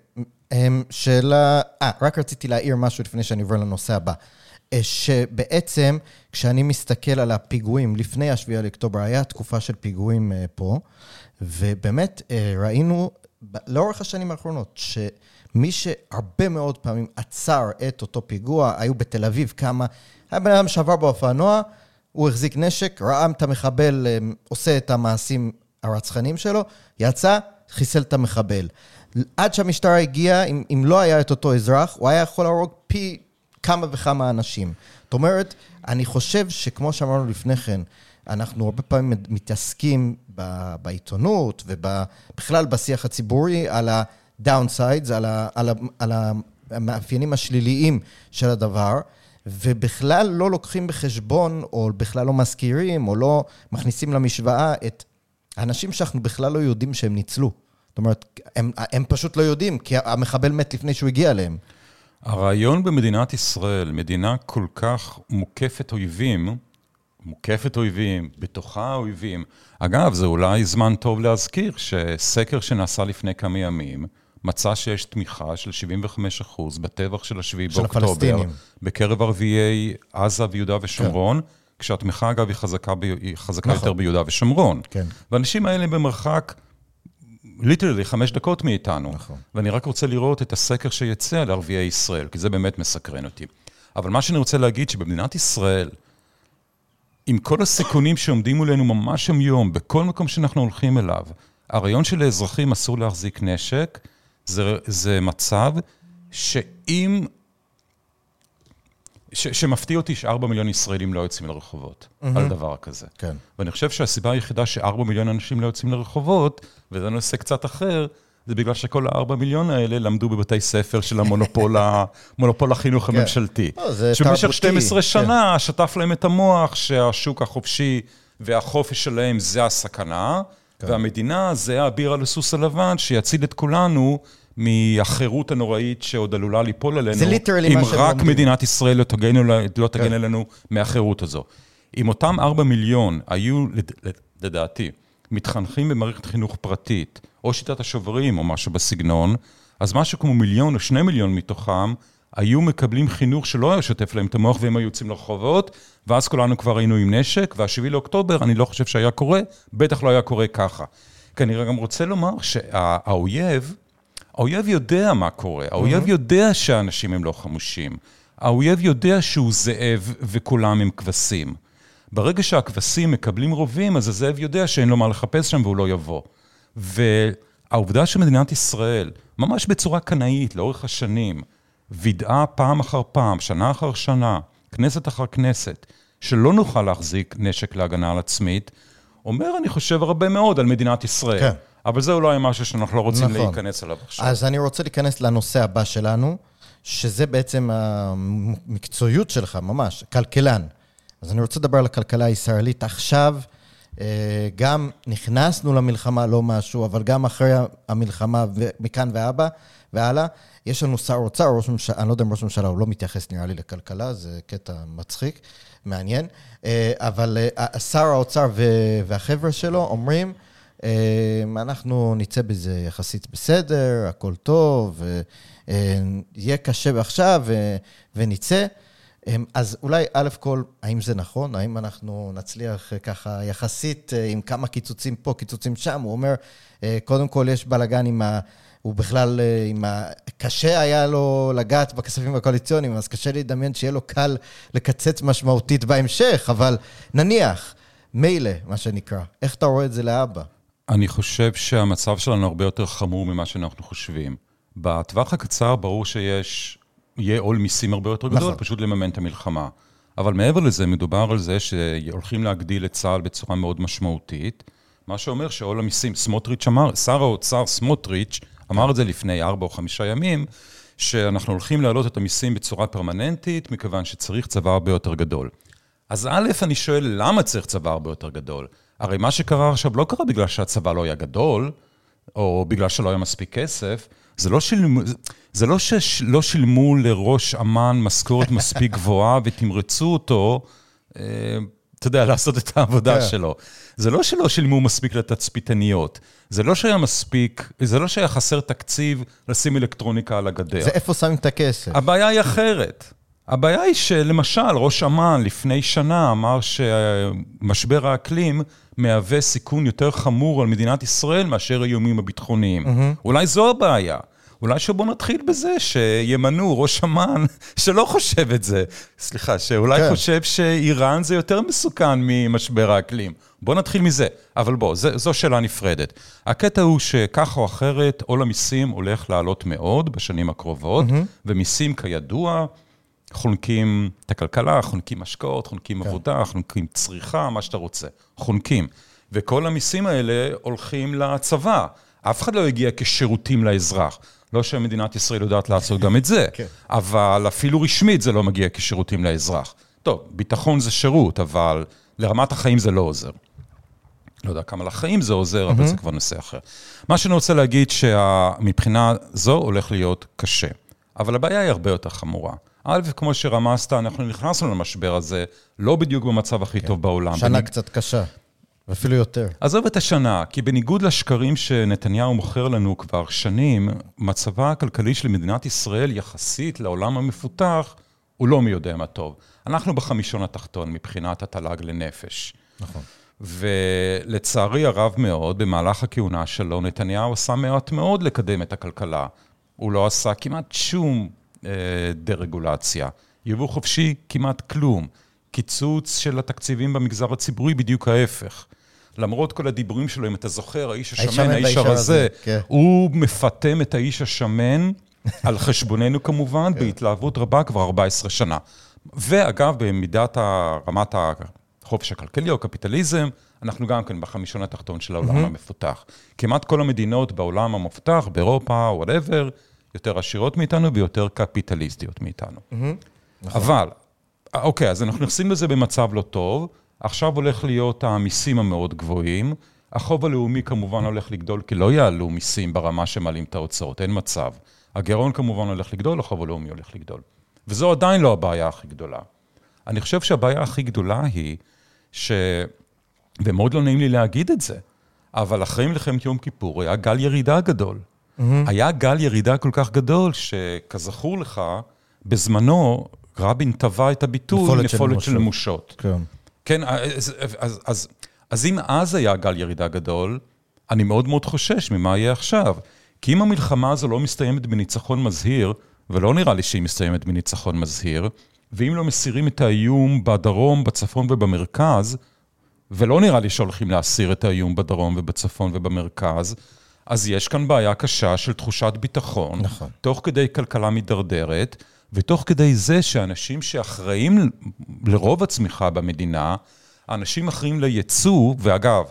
שאלה... אה, רק רציתי להעיר משהו לפני שאני עובר לנושא הבא. אה, שבעצם, כשאני מסתכל על הפיגועים לפני השביעי לאוקטובר, היה תקופה של פיגועים אה, פה, ובאמת אה, ראינו לאורך השנים האחרונות, שמי שהרבה מאוד פעמים עצר את אותו פיגוע, היו בתל אביב כמה, היה בן אדם שעבר באופנוע, הוא החזיק נשק, ראה את המחבל עושה את המעשים הרצחניים שלו, יצא, חיסל את המחבל. עד שהמשטרה הגיעה, אם, אם לא היה את אותו אזרח, הוא היה יכול להרוג פי כמה וכמה אנשים. זאת אומרת, אני חושב שכמו שאמרנו לפני כן, אנחנו הרבה פעמים מתעסקים ב, בעיתונות ובכלל בשיח הציבורי על ה-downsides, על, על, על המאפיינים השליליים של הדבר, ובכלל לא לוקחים בחשבון, או בכלל לא מזכירים, או לא מכניסים למשוואה את האנשים שאנחנו בכלל לא יודעים שהם ניצלו. זאת אומרת, הם, הם פשוט לא יודעים, כי המחבל מת לפני שהוא הגיע אליהם. הרעיון במדינת ישראל, מדינה כל כך מוקפת אויבים, מוקפת אויבים, בתוכה אויבים. אגב, זה אולי זמן טוב להזכיר שסקר שנעשה לפני כמה ימים, מצא שיש תמיכה של 75% בטבח של השביעי באוקטובר, בקרב ערביי עזה ויהודה ושומרון, כן. כשהתמיכה, אגב, היא חזקה, ב... היא חזקה נכון. יותר ביהודה ושומרון. כן. והאנשים האלה במרחק, ליטרלי, חמש דקות מאיתנו. נכון. ואני רק רוצה לראות את הסקר שיצא על ערביי ישראל, כי זה באמת מסקרן אותי. אבל מה שאני רוצה להגיד, שבמדינת ישראל, עם כל הסיכונים שעומדים מולנו ממש היום, בכל מקום שאנחנו הולכים אליו, הרעיון שלאזרחים אסור להחזיק נשק, זה, זה מצב שאם... ש, שמפתיע אותי שארבע מיליון ישראלים לא יוצאים לרחובות mm-hmm. על דבר כזה. כן. ואני חושב שהסיבה היחידה שארבע מיליון אנשים לא יוצאים לרחובות, וזה נושא קצת אחר, זה בגלל שכל הארבע מיליון האלה למדו בבתי ספר של המונופול, המונופול החינוך כן. הממשלתי. לא, זה תרבותי. שבמשך 12 כן. שנה שטף להם את המוח שהשוק החופשי והחופש שלהם זה הסכנה, כן. והמדינה זה האביר על הסוס הלבן שיציל את כולנו מהחירות הנוראית שעוד עלולה ליפול עלינו. זה ליטרלי מה שהם אם רק מדינת ישראל לא תגן, לא תגן כן. עלינו מהחירות הזו. אם אותם ארבע מיליון היו, לדעתי, מתחנכים במערכת חינוך פרטית, או שיטת השוברים או משהו בסגנון, אז משהו כמו מיליון או שני מיליון מתוכם היו מקבלים חינוך שלא היה שוטף להם את המוח והם היו יוצאים לרחובות, ואז כולנו כבר היינו עם נשק, והשביעי לאוקטובר אני לא חושב שהיה קורה, בטח לא היה קורה ככה. כי אני גם רוצה לומר שהאויב, האויב יודע מה קורה, האויב יודע שהאנשים הם לא חמושים, האויב יודע שהוא זאב וכולם הם כבשים. ברגע שהכבשים מקבלים רובים, אז הזאב יודע שאין לו מה לחפש שם והוא לא יבוא. והעובדה שמדינת ישראל, ממש בצורה קנאית לאורך השנים, וידאה פעם אחר פעם, שנה אחר שנה, כנסת אחר כנסת, שלא נוכל להחזיק נשק להגנה על עצמית, אומר, אני חושב, הרבה מאוד על מדינת ישראל. כן. אבל זה אולי משהו שאנחנו לא רוצים נכון. להיכנס אליו עכשיו. אז אני רוצה להיכנס לנושא הבא שלנו, שזה בעצם המקצועיות שלך, ממש, כלכלן. אז אני רוצה לדבר על הכלכלה הישראלית עכשיו. אה, גם נכנסנו למלחמה, לא משהו, אבל גם אחרי המלחמה, מכאן והבא, והלאה, יש לנו שר אוצר, ראש ממשלה, אני לא יודע אם ראש ממשלה, הוא לא מתייחס נראה לי לכלכלה, זה קטע מצחיק, מעניין, אה, אבל אה, שר האוצר והחבר'ה שלו אומרים, אנחנו נצא בזה יחסית בסדר, הכל טוב, יהיה קשה עכשיו ונצא. אמ, אז אולי, א' כל, האם זה נכון? האם אנחנו נצליח אה, ככה יחסית אה, עם כמה קיצוצים פה, קיצוצים שם? הוא אומר, אה, קודם כל יש בלאגן עם ה... הוא בכלל, עם ה... קשה היה לו לגעת בכספים הקואליציוניים, אז קשה לדמיין שיהיה לו קל לקצץ משמעותית בהמשך, אבל נניח, מילא, מה שנקרא. איך אתה רואה את זה לאבא? אני חושב שהמצב שלנו הרבה יותר חמור ממה שאנחנו חושבים. בטווח הקצר ברור שיש יהיה עול מיסים הרבה יותר גדול, נכון. פשוט לממן את המלחמה. אבל מעבר לזה, מדובר על זה שהולכים להגדיל את צה"ל בצורה מאוד משמעותית, מה שאומר שעול המיסים, סמוטריץ' אמר, שר האוצר סמוטריץ' אמר את זה לפני ארבע או חמישה ימים, שאנחנו הולכים להעלות את המיסים בצורה פרמננטית, מכיוון שצריך צבא הרבה יותר גדול. אז א', אני שואל, למה צריך צבא הרבה יותר גדול? הרי מה שקרה עכשיו לא קרה בגלל שהצבא לא היה גדול, או בגלל שלא היה מספיק כסף, זה לא, שילמו, זה לא שלא שילמו לראש אמ"ן משכורת מספיק גבוהה ותמרצו אותו, אה, אתה יודע, לעשות את העבודה yeah. כן. שלו. זה לא שלא שילמו מספיק לתצפיתניות, זה לא שהיה מספיק, זה לא שהיה חסר תקציב לשים אלקטרוניקה על הגדר. זה איפה שמים את הכסף. הבעיה היא אחרת. הבעיה היא שלמשל, ראש אמ"ן לפני שנה אמר שמשבר האקלים מהווה סיכון יותר חמור על מדינת ישראל מאשר האיומים הביטחוניים. Mm-hmm. אולי זו הבעיה. אולי שבוא נתחיל בזה שימנו ראש אמ"ן שלא חושב את זה. סליחה, שאולי כן. חושב שאיראן זה יותר מסוכן ממשבר האקלים. בוא נתחיל מזה. אבל בוא, זה, זו שאלה נפרדת. הקטע הוא שכך או אחרת, עול המיסים הולך לעלות מאוד בשנים הקרובות, mm-hmm. ומיסים כידוע, חונקים את הכלכלה, חונקים השקעות, חונקים כן. עבודה, חונקים צריכה, מה שאתה רוצה. חונקים. וכל המיסים האלה הולכים לצבא. אף אחד לא הגיע כשירותים לאזרח. לא שמדינת ישראל יודעת לעשות גם את זה, כן. אבל אפילו רשמית זה לא מגיע כשירותים לאזרח. טוב, ביטחון זה שירות, אבל לרמת החיים זה לא עוזר. לא יודע כמה לחיים זה עוזר, אבל זה כבר נושא אחר. מה שאני רוצה להגיד שמבחינה זו הולך להיות קשה, אבל הבעיה היא הרבה יותר חמורה. א', כמו שרמזת, אנחנו נכנסנו למשבר הזה לא בדיוק במצב הכי כן. טוב בעולם. שנה בניג... קצת קשה. אפילו יותר. עזוב את השנה, כי בניגוד לשקרים שנתניהו מוכר לנו כבר שנים, מצבה הכלכלי של מדינת ישראל יחסית לעולם המפותח, הוא לא מי יודע מה טוב. אנחנו בחמישון התחתון מבחינת התל"ג לנפש. נכון. ולצערי הרב מאוד, במהלך הכהונה שלו, נתניהו עשה מעט מאוד לקדם את הכלכלה. הוא לא עשה כמעט שום דה-רגולציה. יבוא חופשי, כמעט כלום. קיצוץ של התקציבים במגזר הציבורי, בדיוק ההפך. למרות כל הדיבורים שלו, אם אתה זוכר, האיש השמן, האיש הרזה, כן. הוא מפטם את האיש השמן, על חשבוננו כמובן, כן. בהתלהבות רבה כבר 14 שנה. ואגב, במידת רמת החופש הכלכלי או הקפיטליזם, אנחנו גם כן בחמישון התחתון של העולם. המפותח. כמעט כל המדינות בעולם המפותח, באירופה, whatever, יותר עשירות מאיתנו ויותר קפיטליסטיות מאיתנו. נכון. אבל, אוקיי, אז אנחנו נכנסים לזה במצב לא טוב. עכשיו הולך להיות המיסים המאוד גבוהים. החוב הלאומי כמובן הולך לגדול, כי לא יעלו מיסים ברמה שמעלים את ההוצאות, אין מצב. הגירעון כמובן הולך לגדול, החוב הלאומי הולך לגדול. וזו עדיין לא הבעיה הכי גדולה. אני חושב שהבעיה הכי גדולה היא ש... ומאוד לא נעים לי להגיד את זה, אבל אחרי מלחמת יום כיפור היה גל ירידה גדול. Mm-hmm. היה גל ירידה כל כך גדול, שכזכור לך, בזמנו רבין טבע את הביטוי נפולת נפולת של נמושות. כן. כן, אז, אז, אז, אז אם אז היה גל ירידה גדול, אני מאוד מאוד חושש ממה יהיה עכשיו. כי אם המלחמה הזו לא מסתיימת בניצחון מזהיר, ולא נראה לי שהיא מסתיימת בניצחון מזהיר, ואם לא מסירים את האיום בדרום, בצפון ובמרכז, ולא נראה לי שהולכים להסיר את האיום בדרום ובצפון ובמרכז, אז יש כאן בעיה קשה של תחושת ביטחון, נכון. תוך כדי כלכלה מידרדרת, ותוך כדי זה שאנשים שאחראים לרוב הצמיחה במדינה, אנשים אחראים לייצוא, ואגב,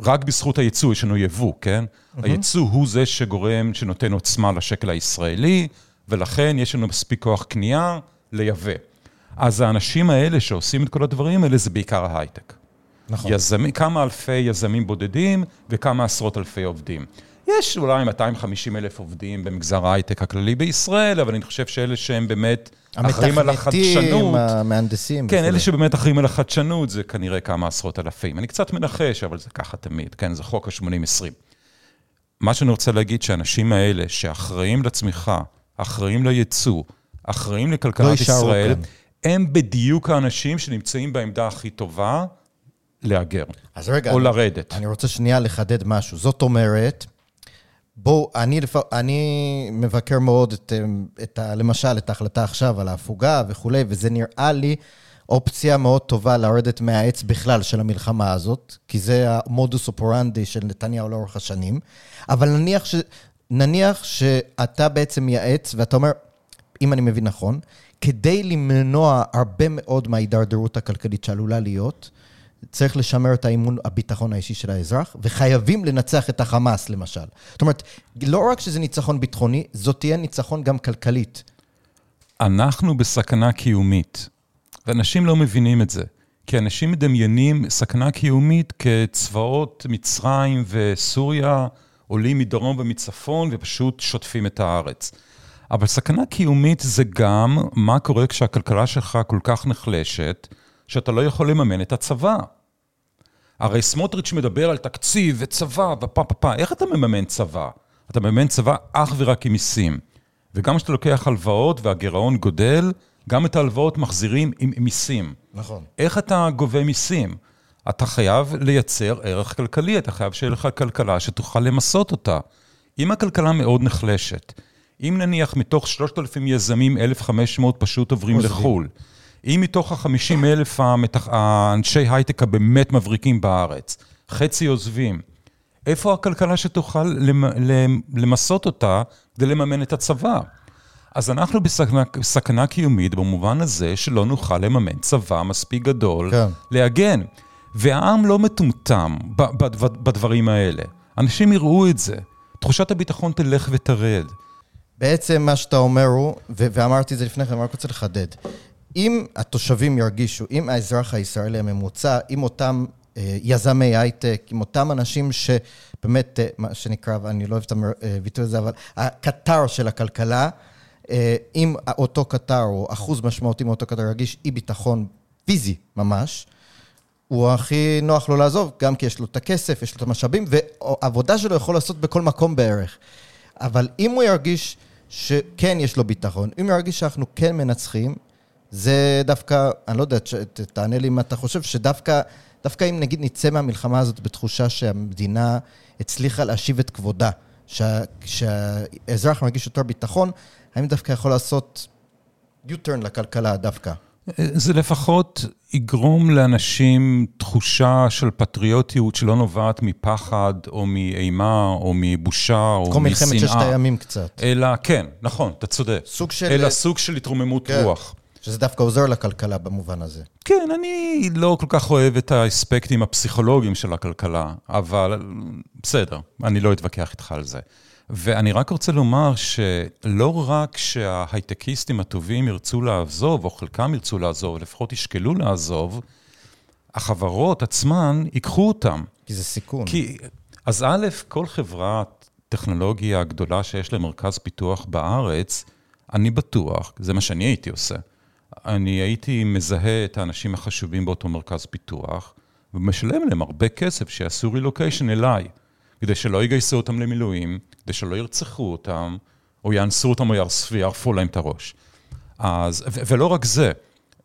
רק בזכות הייצוא יש לנו יבוא, כן? Mm-hmm. הייצוא הוא זה שגורם, שנותן עוצמה לשקל הישראלי, ולכן יש לנו מספיק כוח קנייה לייבא. אז האנשים האלה שעושים את כל הדברים האלה זה בעיקר ההייטק. נכון. יזמי, כמה אלפי יזמים בודדים וכמה עשרות אלפי עובדים. יש אולי 250 אלף עובדים במגזר ההייטק הכללי בישראל, אבל אני חושב שאלה שהם באמת אחראים על המתכנתים, החדשנות. המהנדסים. כן, וכולי. אלה שבאמת אחראים על החדשנות זה כנראה כמה עשרות אלפים. אני קצת מנחש, אבל זה ככה תמיד, כן, זה חוק ה-80-20. מה שאני רוצה להגיד, שהאנשים האלה שאחראים לצמיחה, אחראים לייצוא, אחראים לא לכלכלת יישארו ישראל, כאן. הם בדיוק האנשים שנמצאים בעמדה הכי טובה להגר, אז רגע, או אני- לרדת. אני רוצה שנייה לחדד משהו. זאת אומרת, בואו, אני. אני מבקר מאוד את, את ה... למשל, את ההחלטה עכשיו על ההפוגה וכולי, וזה נראה לי אופציה מאוד טובה לרדת מהעץ בכלל של המלחמה הזאת, כי זה המודוס אופורנדי של נתניהו לאורך השנים. אבל נניח, ש... נניח שאתה בעצם מייעץ, ואתה אומר, אם אני מבין נכון, כדי למנוע הרבה מאוד מההידרדרות הכלכלית שעלולה להיות, צריך לשמר את האמון, הביטחון האישי של האזרח, וחייבים לנצח את החמאס, למשל. זאת אומרת, לא רק שזה ניצחון ביטחוני, זאת תהיה ניצחון גם כלכלית. אנחנו בסכנה קיומית, ואנשים לא מבינים את זה. כי אנשים מדמיינים סכנה קיומית כצבאות מצרים וסוריה עולים מדרום ומצפון ופשוט שוטפים את הארץ. אבל סכנה קיומית זה גם מה קורה כשהכלכלה שלך כל כך נחלשת, שאתה לא יכול לממן את הצבא. הרי סמוטריץ' מדבר על תקציב וצבא ופה פה פה, איך אתה מממן צבא? אתה מממן צבא אך ורק עם מיסים. וגם כשאתה לוקח הלוואות והגירעון גודל, גם את ההלוואות מחזירים עם מיסים. נכון. איך אתה גובה מיסים? אתה חייב לייצר ערך כלכלי, אתה חייב שיהיה לך כלכלה שתוכל למסות אותה. אם הכלכלה מאוד נחלשת, אם נניח מתוך 3,000 יזמים, 1,500 פשוט עוברים. לחו"ל, אם מתוך ה-50 אלף המתח... האנשי הייטק הבאמת מבריקים בארץ, חצי עוזבים, איפה הכלכלה שתוכל למ... למ- למסות אותה כדי לממן את הצבא? אז אנחנו בסכנה, בסכנה קיומית במובן הזה שלא נוכל לממן צבא מספיק גדול כן. להגן. והעם לא מטומטם בדברים האלה. אנשים יראו את זה. תחושת הביטחון תלך ותרד. בעצם מה שאתה אומר הוא, ו- ואמרתי את זה לפני כן, אני רק רוצה לחדד. אם התושבים ירגישו, אם האזרח הישראלי הממוצע, אם אותם אה, יזמי הייטק, עם אותם אנשים שבאמת, אה, מה שנקרא, אני לא אוהב את הביטוי הזה, אבל הקטר של הכלכלה, אה, אם אותו קטר, או אחוז משמעותי מאותו קטר ירגיש אי ביטחון פיזי ממש, הוא הכי נוח לו לעזוב, גם כי יש לו את הכסף, יש לו את המשאבים, והעבודה שלו יכול לעשות בכל מקום בערך. אבל אם הוא ירגיש שכן יש לו ביטחון, אם הוא ירגיש שאנחנו כן מנצחים, זה דווקא, אני לא יודע, תענה לי אם אתה חושב שדווקא, דווקא אם נגיד נצא מהמלחמה הזאת בתחושה שהמדינה הצליחה להשיב את כבודה, שה, שהאזרח מרגיש יותר ביטחון, האם דווקא יכול לעשות U-turn לכלכלה דווקא? זה לפחות יגרום לאנשים תחושה של פטריוטיות שלא נובעת מפחד, או מאימה, או מבושה, או כמו משנאה. מלחמת ששת הימים קצת. אלא, כן, נכון, אתה צודק. סוג של... אלא סוג של התרוממות כן. רוח. שזה דווקא עוזר לכלכלה במובן הזה. כן, אני לא כל כך אוהב את האספקטים הפסיכולוגיים של הכלכלה, אבל בסדר, אני לא אתווכח איתך על זה. ואני רק רוצה לומר שלא רק שההייטקיסטים הטובים ירצו לעזוב, או חלקם ירצו לעזוב, לפחות ישקלו לעזוב, החברות עצמן ייקחו אותם. כי זה סיכון. כי, אז א', כל חברת טכנולוגיה גדולה שיש לה מרכז פיתוח בארץ, אני בטוח, זה מה שאני הייתי עושה. אני הייתי מזהה את האנשים החשובים באותו מרכז פיתוח, ומשלם להם הרבה כסף שיעשו רילוקיישן אליי, כדי שלא יגייסו אותם למילואים, כדי שלא ירצחו אותם, או יאנסו אותם או יערפו להם את הראש. אז, ו- ולא רק זה,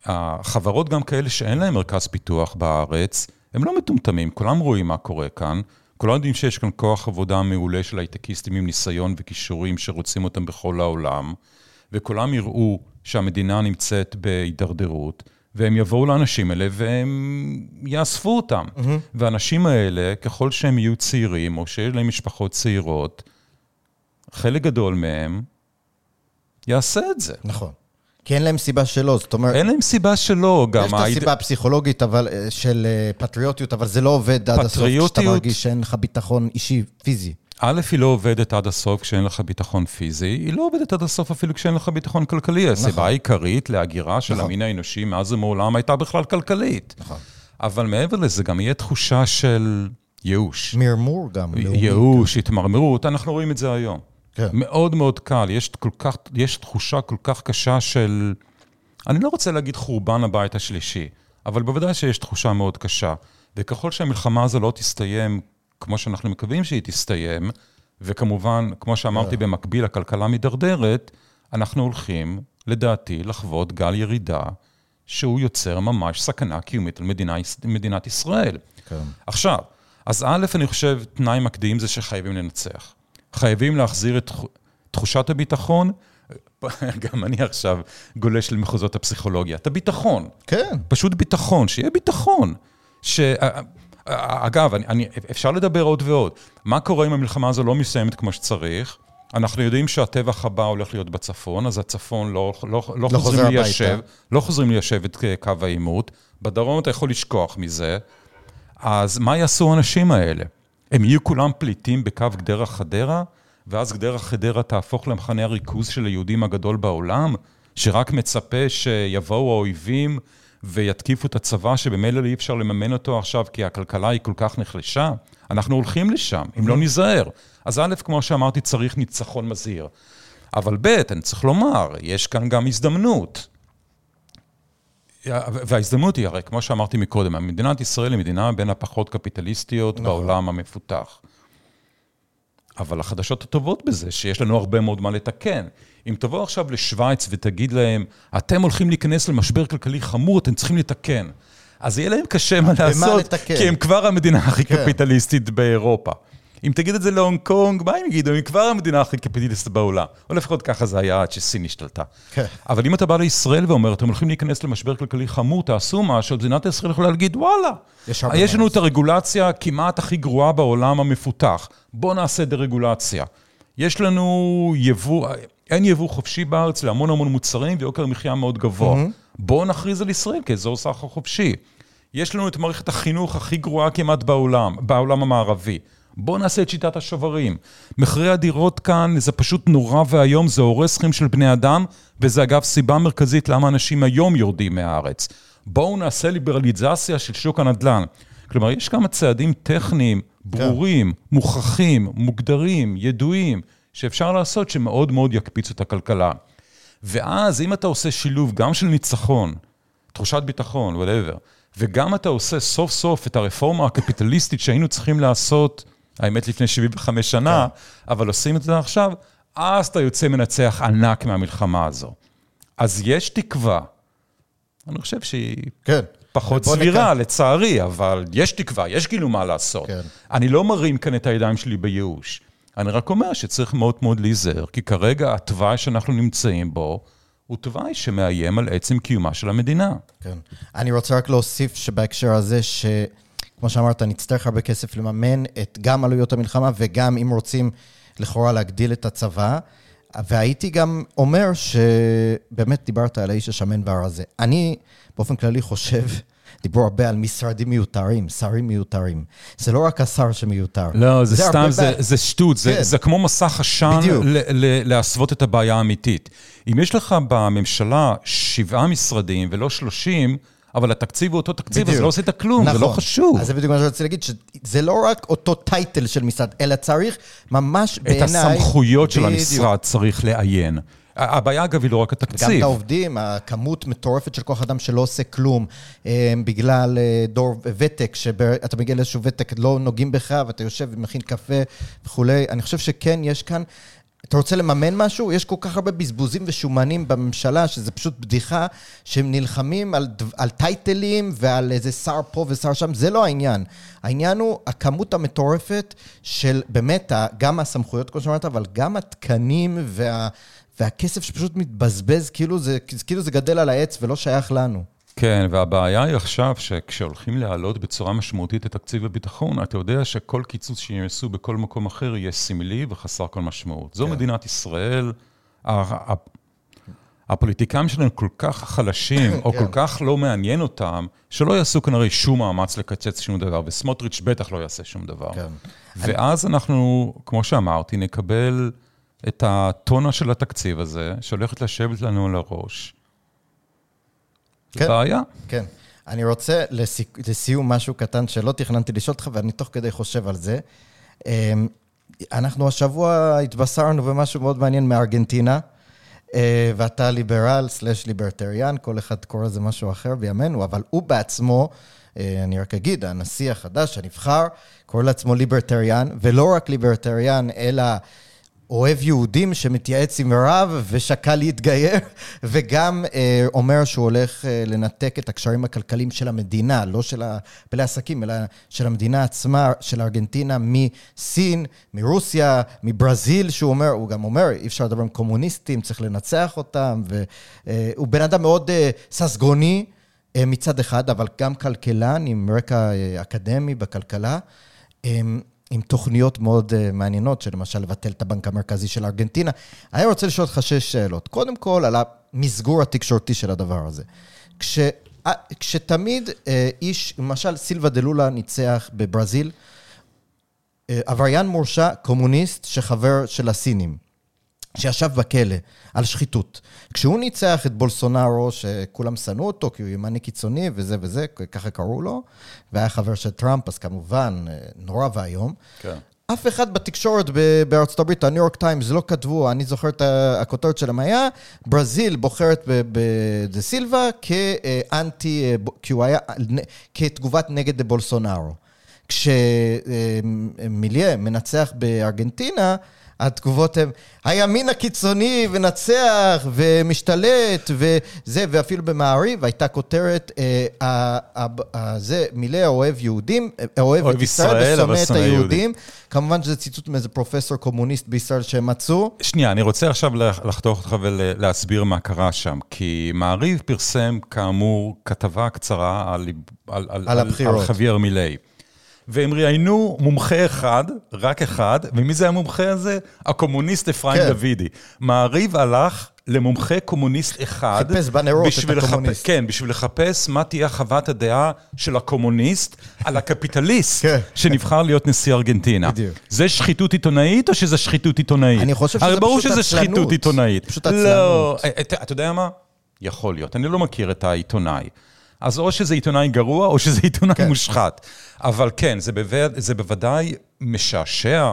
החברות גם כאלה שאין להן מרכז פיתוח בארץ, הם לא מטומטמים, כולם רואים מה קורה כאן, כולם יודעים שיש כאן כוח עבודה מעולה של הייטקיסטים עם ניסיון וכישורים שרוצים אותם בכל העולם, וכולם יראו שהמדינה נמצאת בהידרדרות, והם יבואו לאנשים האלה והם יאספו אותם. Mm-hmm. והאנשים האלה, ככל שהם יהיו צעירים, או שיש להם משפחות צעירות, חלק גדול מהם יעשה את זה. נכון. כי אין להם סיבה שלא, זאת אומרת... אין להם סיבה שלא, גם... יש את הסיבה הפסיכולוגית אבל, אה, של אה, פטריוטיות, אבל זה לא עובד עד הסוף כשאתה מרגיש שאין לך ביטחון אישי, פיזי. א', היא לא עובדת עד הסוף כשאין לך ביטחון פיזי, היא לא עובדת עד הסוף אפילו כשאין לך ביטחון כלכלי. נכון. הסיבה העיקרית להגירה של נכון. המין האנושי מאז ומעולם הייתה בכלל כלכלית. נכון. אבל מעבר לזה, גם יהיה תחושה של ייאוש. מרמור גם. ייאוש, התמרמרות, אנחנו רואים את זה היום. כן. מאוד מאוד קל, יש, כל כך, יש תחושה כל כך קשה של, אני לא רוצה להגיד חורבן הבית השלישי, אבל בוודאי שיש תחושה מאוד קשה. וככל שהמלחמה הזו לא תסתיים כמו שאנחנו מקווים שהיא תסתיים, וכמובן, כמו שאמרתי, yeah. במקביל הכלכלה מידרדרת, אנחנו הולכים, לדעתי, לחוות גל ירידה שהוא יוצר ממש סכנה קיומית על מדינה, מדינת ישראל. כן. עכשיו, אז א', אני חושב, תנאי מקדים זה שחייבים לנצח. חייבים להחזיר את תחושת הביטחון, גם אני עכשיו גולש למחוזות הפסיכולוגיה, את הביטחון. כן. פשוט ביטחון, שיהיה ביטחון. ש... אגב, אני, אני, אפשר לדבר עוד ועוד. מה קורה אם המלחמה הזו לא מסיימת כמו שצריך? אנחנו יודעים שהטבח הבא הולך להיות בצפון, אז הצפון לא, לא, לא, לא חוזרים ליישב, לא חוזרים ליישב את קו העימות. בדרום אתה יכול לשכוח מזה. אז מה יעשו האנשים האלה? הם יהיו כולם פליטים בקו גדרה חדרה, ואז גדרה חדרה תהפוך למחנה הריכוז של היהודים הגדול בעולם, שרק מצפה שיבואו האויבים ויתקיפו את הצבא, שבמילא אי אפשר לממן אותו עכשיו כי הכלכלה היא כל כך נחלשה? אנחנו הולכים לשם, אם לא ניזהר. אז א', כמו שאמרתי, צריך ניצחון מזהיר. אבל ב', אני צריך לומר, יש כאן גם הזדמנות. וההזדמנות היא, הרי כמו שאמרתי מקודם, מדינת ישראל היא מדינה בין הפחות קפיטליסטיות נכון. בעולם המפותח. אבל החדשות הטובות בזה, שיש לנו הרבה מאוד מה לתקן. אם תבוא עכשיו לשוויץ ותגיד להם, אתם הולכים להיכנס למשבר כלכלי חמור, אתם צריכים לתקן. אז יהיה להם קשה מה לעשות, לתקן? כי הם כבר המדינה הכי כן. קפיטליסטית באירופה. אם תגיד את זה להונג קונג, מה הם יגידו? הם כבר המדינה הכי קפיטליסטית בעולם. או לפחות ככה זה היה עד שסין השתלטה. כן. אבל אם אתה בא לישראל ואומר, אתם הולכים להיכנס למשבר כלכלי חמור, תעשו משהו, מדינת ישראל יכולה להגיד, וואלה, יש, יש לנו את הרגולציה כמעט הכי גרועה בעולם המפותח. בואו נעשה דה-רגולציה. יש לנו יבוא, אין יבוא חופשי בארץ להמון המון מוצרים ויוקר מחיה מאוד גבוה. Mm-hmm. בואו נכריז על ישראל כאזור סחר חופשי. יש לנו את מערכת החינוך הכי גרועה כמעט בעולם, בעולם המערבי. בואו נעשה את שיטת השוברים. מחירי הדירות כאן זה פשוט נורא ואיום, זה הורס חיים של בני אדם, וזה אגב סיבה מרכזית למה אנשים היום יורדים מהארץ. בואו נעשה ליברליזציה של שוק הנדל"ן. כלומר, יש כמה צעדים טכניים, ברורים, כן. מוכחים, מוגדרים, ידועים, שאפשר לעשות שמאוד מאוד יקפיצו את הכלכלה. ואז אם אתה עושה שילוב גם של ניצחון, תחושת ביטחון, whatever, וגם אתה עושה סוף סוף את הרפורמה הקפיטליסטית שהיינו צריכים לעשות האמת לפני 75 שנה, כן. אבל עושים את זה עכשיו, אז אתה יוצא מנצח ענק מהמלחמה הזו. אז יש תקווה. אני חושב שהיא כן. פחות סבירה, נכן. לצערי, אבל יש תקווה, יש כאילו מה לעשות. כן. אני לא מרים כאן את הידיים שלי בייאוש. אני רק אומר שצריך מאוד מאוד להיזהר, כי כרגע התוואי שאנחנו נמצאים בו, הוא תוואי שמאיים על עצם קיומה של המדינה. כן. אני רוצה רק להוסיף שבהקשר הזה, ש... כמו שאמרת, נצטרך הרבה כסף לממן את גם עלויות המלחמה וגם אם רוצים לכאורה להגדיל את הצבא. והייתי גם אומר שבאמת דיברת על האיש השמן והרזה. אני באופן כללי חושב, דיברו הרבה על משרדים מיותרים, שרים מיותרים. זה לא רק השר שמיותר. לא, זה, זה סתם, זה, זה שטות, כן. זה, זה כמו מסך עשן להסוות את הבעיה האמיתית. אם יש לך בממשלה שבעה משרדים ולא שלושים, אבל התקציב הוא אותו תקציב, בדיוק. אז לא עשית כלום, נכון. זה לא. חשוב. אז זה בדיוק מה רוצה להגיד, שזה לא רק אותו טייטל של משרד, אלא צריך ממש בעיניי... את הסמכויות של המשרד צריך לעיין. הבעיה, אגב, היא לא רק התקציב. גם את העובדים, הכמות מטורפת של כוח אדם שלא עושה כלום, אה, בגלל אה, דור ותק, שאתה מגיע לאיזשהו ותק, לא נוגעים בך, ואתה יושב ומכין קפה וכולי. אני חושב שכן, יש כאן... אתה רוצה לממן משהו? יש כל כך הרבה בזבוזים ושומנים בממשלה, שזה פשוט בדיחה, שהם נלחמים על, על טייטלים ועל איזה שר פה ושר שם, זה לא העניין. העניין הוא הכמות המטורפת של באמת, גם הסמכויות, כמו שאמרת, אבל גם התקנים וה... והכסף שפשוט מתבזבז, כאילו זה, כאילו זה גדל על העץ ולא שייך לנו. כן, והבעיה היא עכשיו שכשהולכים להעלות בצורה משמעותית את תקציב הביטחון, אתה יודע שכל קיצוץ שיעשו בכל מקום אחר יהיה סמלי וחסר כל משמעות. זו כן. מדינת ישראל, הפוליטיקאים שלנו כל כך חלשים, או כן. כל כך לא מעניין אותם, שלא יעשו כנראה שום מאמץ לקצץ שום דבר, וסמוטריץ' בטח לא יעשה שום דבר. כן. ואז אני... אנחנו, כמו שאמרתי, נקבל... את הטונה של התקציב הזה, שהולכת לשבת לנו על הראש. כן. בעיה. כן. אני רוצה לסי... לסיום משהו קטן שלא תכננתי לשאול אותך, ואני תוך כדי חושב על זה. אמ, אנחנו השבוע התבשרנו במשהו מאוד מעניין מארגנטינה, אה, ואתה ליברל סלש ליברטריאן, כל אחד קורא לזה משהו אחר בימינו, אבל הוא בעצמו, אה, אני רק אגיד, הנשיא החדש הנבחר, קורא לעצמו ליברטריאן, ולא רק ליברטריאן, אלא... אוהב יהודים שמתייעץ עם רב ושקל להתגייר, וגם אה, אומר שהוא הולך אה, לנתק את הקשרים הכלכליים של המדינה, לא של בעלי העסקים, אלא של המדינה עצמה, של ארגנטינה, מסין, מרוסיה, מברזיל, שהוא אומר, הוא גם אומר, אי אפשר לדבר עם קומוניסטים, צריך לנצח אותם, והוא אה, בן אדם מאוד אה, ססגוני אה, מצד אחד, אבל גם כלכלן עם רקע אה, אקדמי בכלכלה. אה, עם תוכניות מאוד uh, מעניינות, שלמשל לבטל את הבנק המרכזי של ארגנטינה. אני רוצה לשאול אותך שש שאלות. קודם כל, על המסגור התקשורתי של הדבר הזה. כש, uh, כשתמיד uh, איש, למשל סילבה דה לולה ניצח בברזיל, uh, עבריין מורשע, קומוניסט, שחבר של הסינים. שישב בכלא על שחיתות. כשהוא ניצח את בולסונארו, שכולם שנאו אותו כי הוא ימני קיצוני וזה וזה, ככה קראו לו, והיה חבר של טראמפ, אז כמובן, אה, נורא ואיום. כן. אף אחד בתקשורת בארצות הברית, הניו יורק טיימס, לא כתבו, אני זוכר את הכותרת שלהם היה, ברזיל בוחרת בדה סילבה כאנטי, אה, כי הוא היה, כתגובת נגד דה בולסונארו. כשמיליי מנצח בארגנטינה, התגובות הן, הימין הקיצוני ונצח ומשתלט וזה, ואפילו במעריב הייתה כותרת, אה, זה מילה אוהב יהודים, אוהב את ישראל ושונא את היהודים. כמובן שזה ציטוט מאיזה פרופסור קומוניסט בישראל שהם מצאו. שנייה, אני רוצה עכשיו לחתוך אותך ולהסביר מה קרה שם, כי מעריב פרסם כאמור כתבה קצרה על, על, על, על, על חוויאר מילי. והם ראיינו מומחה אחד, רק אחד, ומי זה המומחה הזה? הקומוניסט אפרים כן. דוידי. מעריב הלך למומחה קומוניסט אחד. חיפש בנרות את הקומוניסט. כן, בשביל לחפש מה תהיה חוות הדעה של הקומוניסט על הקפיטליסט כן. שנבחר להיות נשיא ארגנטינה. בדיוק. זה שחיתות עיתונאית או שזה שחיתות עיתונאית? אני חושב שזה פשוט עצלנות. ברור שזה שחיתות עיתונאית. פשוט עצלנות. לא, אתה יודע מה? יכול להיות. אני לא מכיר את העיתונאי. אז או שזה עיתונאי גרוע, או שזה עיתונאי כן. מושחת. אבל כן, זה, בווד... זה בוודאי משעשע,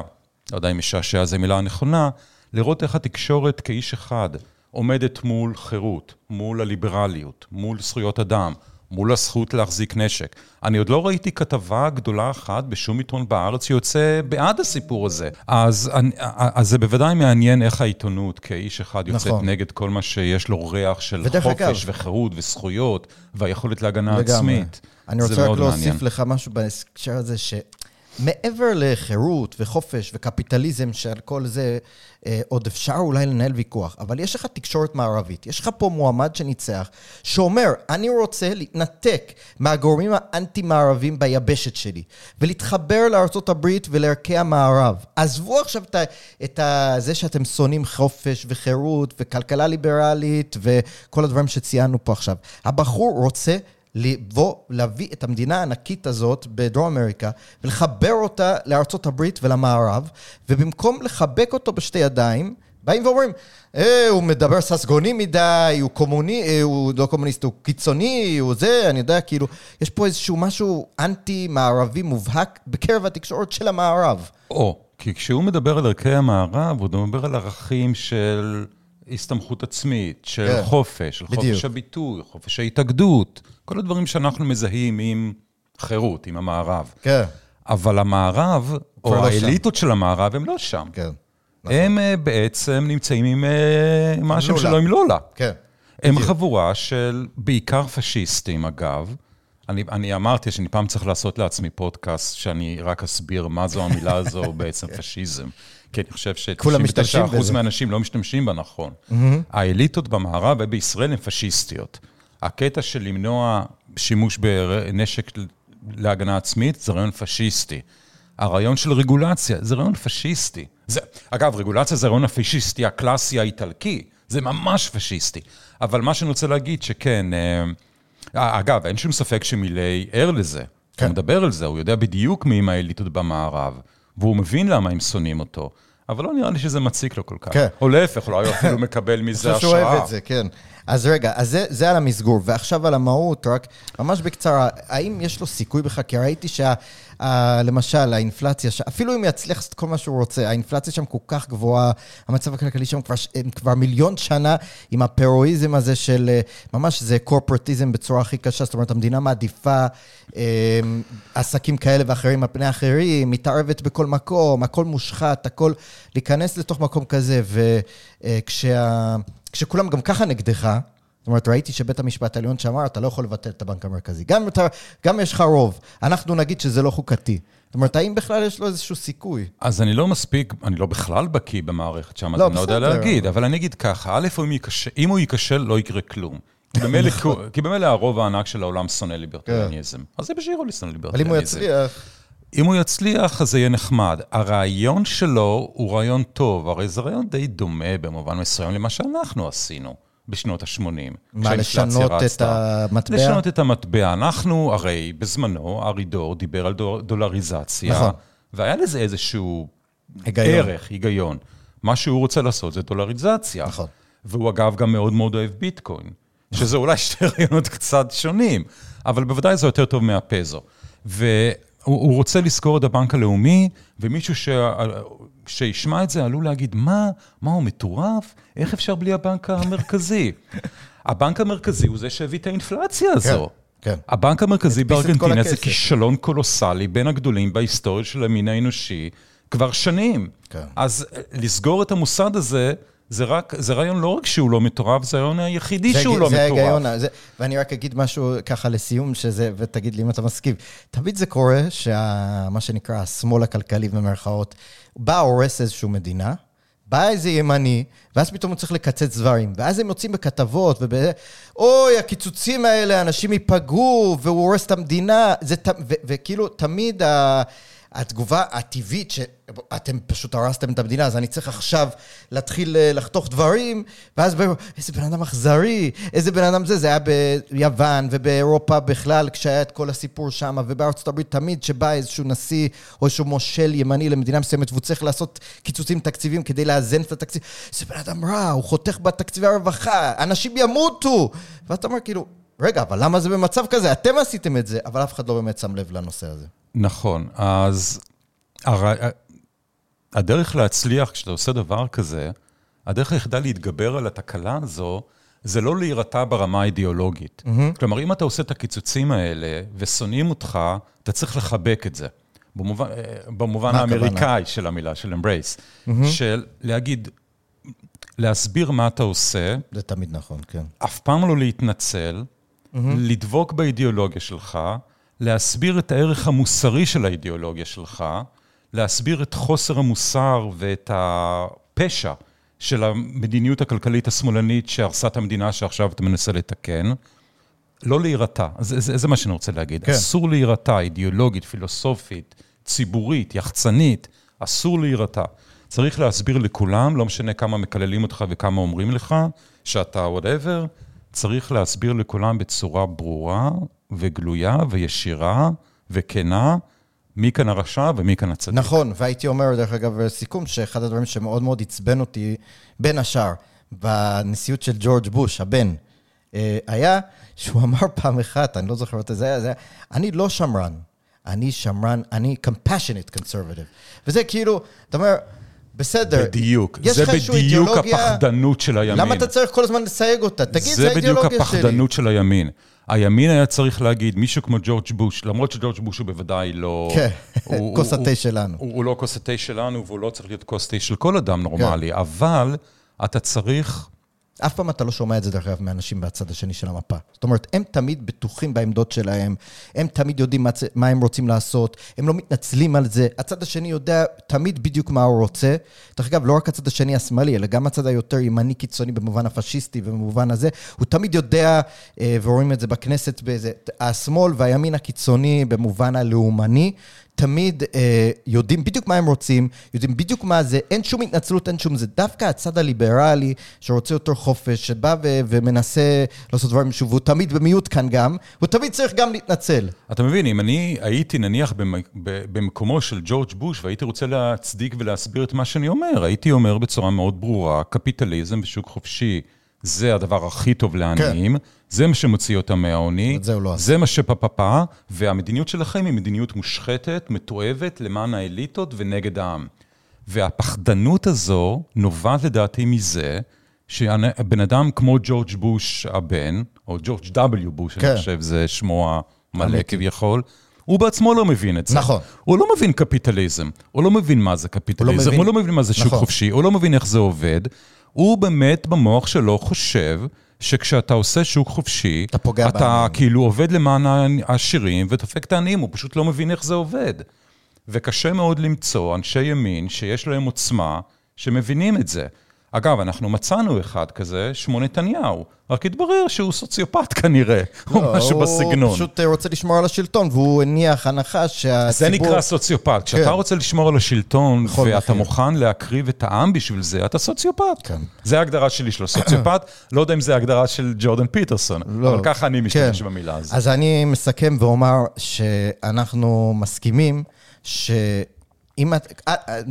לא יודע אם משעשע זו מילה נכונה, לראות איך התקשורת כאיש אחד עומדת מול חירות, מול הליברליות, מול זכויות אדם, מול הזכות להחזיק נשק. אני עוד לא ראיתי כתבה גדולה אחת בשום עיתון בארץ שיוצא בעד הסיפור הזה. אז, אז זה בוודאי מעניין איך העיתונות כאיש אחד יוצאת נכון. נגד כל מה שיש לו ריח של חופש אגב. וחירות וזכויות והיכולת להגנה לגמרי. עצמית. אני רוצה רק להוסיף לך משהו בהקשר הזה, ש... מעבר לחירות וחופש וקפיטליזם שעל כל זה אה, עוד אפשר אולי לנהל ויכוח, אבל יש לך תקשורת מערבית, יש לך פה מועמד שניצח, שאומר, אני רוצה להתנתק מהגורמים האנטי-מערבים ביבשת שלי, ולהתחבר לארה"ב ולערכי המערב. עזבו עכשיו את, את ה, זה שאתם שונאים חופש וחירות וכלכלה ליברלית וכל הדברים שציינו פה עכשיו. הבחור רוצה לבוא, להביא את המדינה הענקית הזאת בדרום אמריקה ולחבר אותה לארצות הברית ולמערב, ובמקום לחבק אותו בשתי ידיים, באים ואומרים, אה, הוא מדבר ססגוני מדי, הוא קומוני, אה, הוא לא קומוניסט, הוא קיצוני, הוא זה, אני יודע, כאילו, יש פה איזשהו משהו אנטי-מערבי מובהק בקרב התקשורת של המערב. או, כי כשהוא מדבר על ערכי המערב, הוא מדבר על ערכים של הסתמכות עצמית, של כן, חופש, של בדיוק. חופש הביטוי, חופש ההתאגדות, כל הדברים שאנחנו מזהים עם חירות, עם המערב. כן, אבל המערב, או לא האליטות של המערב, הם לא שם. כן. הם אה, בעצם נמצאים עם, אה, מה השם לולה. שלו, עם לולה. כן. הם חבורה של בעיקר פשיסטים, אגב. אני, אני אמרתי שאני פעם צריך לעשות לעצמי פודקאסט, שאני רק אסביר מה זו המילה הזו בעצם פשיזם. כי אני חושב כולם משתמשים ש-99% בזה. מהאנשים לא משתמשים בה נכון. האליטות במערב ובישראל הן פשיסטיות. הקטע של למנוע שימוש בנשק להגנה עצמית זה רעיון פשיסטי. הרעיון של רגולציה זה רעיון פשיסטי. זה, אגב, רגולציה זה הרעיון הפשיסטי הקלאסי האיטלקי, זה ממש פשיסטי. אבל מה שאני רוצה להגיד שכן, אה, אגב, אין שום ספק שמילי ער לזה. כן. הוא מדבר על זה, הוא יודע בדיוק מי עם האליטות במערב, והוא מבין למה הם שונאים אותו. אבל לא נראה לי שזה מציק לו כל כך. כן. או להפך, אולי הוא אפילו מקבל מזה אני חושב שהוא אוהב השראה. את זה, כן. אז רגע, אז זה, זה על המסגור, ועכשיו על המהות, רק ממש בקצרה, האם יש לו סיכוי בכלל? כי ראיתי שה... ה, למשל, האינפלציה, ש... אפילו אם יצליח לעשות כל מה שהוא רוצה, האינפלציה שם כל כך גבוהה, המצב הכלכלי שם כבר, כבר מיליון שנה עם הפירואיזם הזה של אה, ממש זה קורפרטיזם בצורה הכי קשה, זאת אומרת, המדינה מעדיפה אה, עסקים כאלה ואחרים על פני אחרים, מתערבת בכל מקום, הכל מושחת, הכל להיכנס לתוך מקום כזה, וכשה... כשכולם גם ככה נגדך, זאת אומרת, ראיתי שבית המשפט העליון שאמר, אתה לא יכול לבטל את הבנק המרכזי. גם, אם אתה, גם יש לך רוב, אנחנו נגיד שזה לא חוקתי. זאת אומרת, האם בכלל יש לו איזשהו סיכוי? אז אני לא מספיק, אני לא בכלל בקיא במערכת שם, אז לא, אני לא יודע. להגיד, אבל אני אגיד ככה, א', אם, אם הוא ייכשל, לא יקרה כלום. כי במילא- נכון. הרוב הענק של העולם שונא ליברטריאניזם. אז זה בשירו לשנוא כן. אבל אם הוא ליברטריאניזם. יצליח... אם הוא יצליח, אז זה יהיה נחמד. הרעיון שלו הוא רעיון טוב, הרי זה רעיון די דומה במובן מסוים למה שאנחנו עשינו בשנות ה-80. מה, לשנות את המטבע? לשנות את המטבע. אנחנו, הרי בזמנו, ארי דור דיבר על דול- דולריזציה, נכון. והיה לזה איזשהו היגיון. ערך, היגיון. מה שהוא רוצה לעשות זה דולריזציה. נכון. והוא אגב גם מאוד מאוד אוהב ביטקוין, שזה אולי שתי רעיונות קצת שונים, אבל בוודאי זה יותר טוב מהפזו. והוא הוא רוצה לזכור את הבנק הלאומי, ומישהו ש... שישמע את זה עלול להגיד, מה, מה הוא מטורף? איך אפשר בלי הבנק המרכזי? הבנק המרכזי הוא זה שהביא את האינפלציה הזו. כן. הבנק המרכזי בארגנטינה זה. כישלון קולוסלי, בין הגדולים בהיסטוריה של המין האנושי, כבר שנים. כן. אז אה, לסגור את המוסד הזה, זה, רק, זה רעיון לא רק שהוא לא מטורף, זה הרעיון היחידי זה שהוא הג- לא זה מטורף. ההיגיון, זה, ואני רק אגיד משהו ככה לסיום, שזה, ותגיד לי אם אתה מסכים. תמיד זה קורה שמה שנקרא השמאל הכלכלי במרכאות, בא הורס איזושהי מדינה, בא איזה ימני, ואז פתאום הוא צריך לקצץ דברים. ואז הם יוצאים בכתבות, וב... אוי, הקיצוצים האלה, אנשים ייפגעו, והוא הורס את המדינה. זה, ת- ו- וכאילו, תמיד ה... התגובה הטבעית שאתם פשוט הרסתם את המדינה, אז אני צריך עכשיו להתחיל אה, לחתוך דברים, ואז ב- איזה בן אדם אכזרי, איזה בן אדם זה, זה היה ביוון ובאירופה בכלל, כשהיה את כל הסיפור שם, ובארצות הברית תמיד שבא איזשהו נשיא או איזשהו מושל ימני למדינה מסוימת, והוא צריך לעשות קיצוצים תקציביים כדי לאזן את התקציב. זה בן אדם רע, הוא חותך בתקציבי הרווחה, אנשים ימותו! ואתה אומר כאילו, רגע, אבל למה זה במצב כזה? אתם עשיתם את זה, אבל אף אחד לא באמת שם לב לנושא הזה. נכון, אז הר... הדרך להצליח כשאתה עושה דבר כזה, הדרך היחידה להתגבר על התקלה הזו, זה לא להירתע ברמה האידיאולוגית. Mm-hmm. כלומר, אם אתה עושה את הקיצוצים האלה ושונאים אותך, אתה צריך לחבק את זה. במובן, אה, במובן מה הכוונה? האמריקאי של המילה, של אמברייס. Mm-hmm. של להגיד, להסביר מה אתה עושה, זה תמיד נכון, כן. אף פעם לא להתנצל, mm-hmm. לדבוק באידיאולוגיה שלך, להסביר את הערך המוסרי של האידיאולוגיה שלך, להסביר את חוסר המוסר ואת הפשע של המדיניות הכלכלית השמאלנית שהרסה את המדינה שעכשיו אתה מנסה לתקן. לא להירתע, זה, זה, זה מה שאני רוצה להגיד. כן. אסור להירתע, אידיאולוגית, פילוסופית, ציבורית, יחצנית, אסור להירתע. צריך להסביר לכולם, לא משנה כמה מקללים אותך וכמה אומרים לך, שאתה וואטאבר, צריך להסביר לכולם בצורה ברורה וגלויה וישירה וכנה, מי כאן הרשע ומי כאן הצדיק. נכון, והייתי אומר, דרך אגב, לסיכום, שאחד הדברים שמאוד מאוד עצבן אותי, בין השאר, בנשיאות של ג'ורג' בוש, הבן, אה, היה שהוא אמר פעם אחת, אני לא זוכר מתי זה היה, זה היה, אני לא שמרן, אני שמרן, אני compassionate conservative. וזה כאילו, אתה אומר, בסדר. בדיוק. זה בדיוק אידיאולוגיה- הפחדנות של הימין. למה אתה צריך כל הזמן לסייג אותה? תגיד, זה זה בדיוק האידיאולוגיה שלי. הפחדנות של הימין. הימין היה צריך להגיד, מישהו כמו ג'ורג' בוש, למרות שג'ורג' בוש הוא בוודאי לא... כן, כוס התה שלנו. הוא, הוא לא כוס התה שלנו, והוא לא צריך להיות כוס תה של כל אדם נורמלי, כן. אבל אתה צריך... אף פעם אתה לא שומע את זה, דרך אגב, מאנשים בצד השני של המפה. זאת אומרת, הם תמיד בטוחים בעמדות שלהם, הם תמיד יודעים מה, מה הם רוצים לעשות, הם לא מתנצלים על זה. הצד השני יודע תמיד בדיוק מה הוא רוצה. דרך אגב, לא רק הצד השני השמאלי, אלא גם הצד היותר ימני קיצוני במובן הפשיסטי ובמובן הזה, הוא תמיד יודע, אה, ורואים את זה בכנסת, באיזה, השמאל והימין הקיצוני במובן הלאומני, תמיד אה, יודעים בדיוק מה הם רוצים, יודעים בדיוק מה זה, אין שום התנצלות, אין שום זה. דווקא הצד הליברלי, שרוצה יותר חופש, שבא ו- ומנסה לעשות דברים שוב, והוא תמיד במיעוט כאן גם, הוא תמיד צריך גם להתנצל. אתה מבין, אם אני הייתי נניח במקומו של ג'ורג' בוש והייתי רוצה להצדיק ולהסביר את מה שאני אומר, הייתי אומר בצורה מאוד ברורה, קפיטליזם ושוק חופשי זה הדבר הכי טוב לעניים, זה מה שמוציא אותם מהעוני, זה הוא לא. זה מה שפפפה, והמדיניות שלכם היא מדיניות מושחתת, מתועבת, למען האליטות ונגד העם. והפחדנות הזו נובעת לדעתי מזה שבן אדם כמו ג'ורג' בוש הבן, או ג'ורג' W בוש, כן. אני חושב, זה שמו המלא כביכול, הוא בעצמו לא מבין את זה. נכון. הוא לא מבין קפיטליזם, הוא לא מבין מה זה קפיטליזם, מבין. הוא לא מבין מה זה שוק נכון. חופשי, הוא לא מבין איך זה עובד. הוא באמת במוח שלו חושב שכשאתה עושה שוק חופשי, אתה פוגע אתה בעניים. כאילו עובד למען העשירים ודופק את העניים, הוא פשוט לא מבין איך זה עובד. וקשה מאוד למצוא אנשי ימין שיש להם עוצמה, שמבינים את זה. אגב, אנחנו מצאנו אחד כזה, שמו נתניהו, רק התברר שהוא סוציופט כנראה, או משהו לא, הוא בסגנון. פשוט אה, רוצה לשמור על השלטון, והוא הניח הנחה שהציבור... זה נקרא סוציופט. כשאתה כן. רוצה לשמור על השלטון, בכל ואתה מחיר. מוכן להקריב את העם בשביל זה, אתה סוציופט. כן. זה ההגדרה שלי של הסוציופט, לא יודע אם זה ההגדרה של ג'ורדן פיטרסון, לא. אבל ככה אני משתמש כן. במילה הזאת. אז אני מסכם ואומר שאנחנו מסכימים שאם את... אה, אה,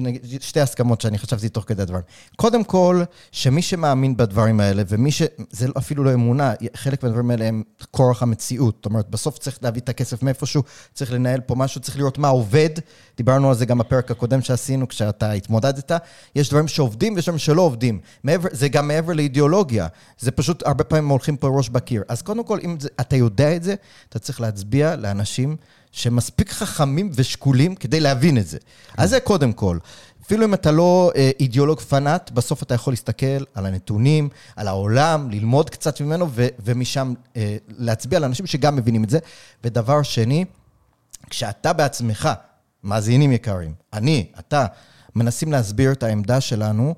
שתי הסכמות שאני חשבתי תוך כדי הדברים. קודם כל, שמי שמאמין בדברים האלה, ומי ש... זה לא- אפילו לא אמונה, חלק מהדברים האלה הם כורח המציאות. זאת אומרת, בסוף צריך להביא את הכסף מאיפשהו, צריך לנהל פה משהו, צריך לראות מה עובד. דיברנו על זה גם בפרק הקודם שעשינו, כשאתה התמודדת. יש דברים שעובדים ויש דברים שלא עובדים. מעבר, זה גם מעבר לאידיאולוגיה. זה פשוט, הרבה פעמים הולכים פה ראש בקיר. אז קודם כל, אם זה, אתה יודע את זה, אתה צריך להצביע לאנשים שמספיק חכמים ושקולים כדי להבין את זה. אז זה קודם כל. אפילו אם אתה לא אה, אידיאולוג פנאט, בסוף אתה יכול להסתכל על הנתונים, על העולם, ללמוד קצת ממנו, ו- ומשם אה, להצביע על אנשים שגם מבינים את זה. ודבר שני, כשאתה בעצמך, מאזינים יקרים, אני, אתה, מנסים להסביר את העמדה שלנו,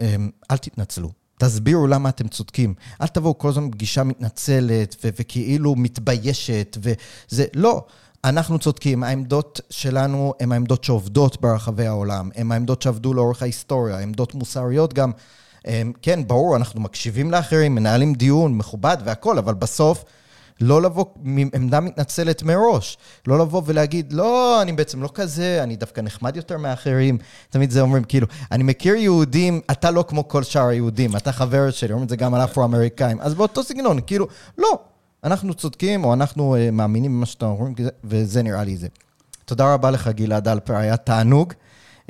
אמ, אל תתנצלו. תסבירו למה אתם צודקים. אל תבואו כל הזמן בפגישה מתנצלת ו- וכאילו מתביישת וזה, לא. אנחנו צודקים, העמדות שלנו הן העמדות שעובדות ברחבי העולם, הן העמדות שעבדו לאורך ההיסטוריה, עמדות מוסריות גם. אמ, כן, ברור, אנחנו מקשיבים לאחרים, מנהלים דיון מכובד והכול, אבל בסוף לא לבוא מעמדה מתנצלת מראש. לא לבוא ולהגיד, לא, אני בעצם לא כזה, אני דווקא נחמד יותר מאחרים. תמיד זה אומרים, כאילו, אני מכיר יהודים, אתה לא כמו כל שאר היהודים, אתה חבר שלי, אומרים את זה גם על אפרו-אמריקאים. אז באותו סגנון, כאילו, לא, אנחנו צודקים, או אנחנו uh, מאמינים במה שאתה אומרים, וזה נראה לי זה. תודה רבה לך, גלעד אלפר, היה תענוג. Um,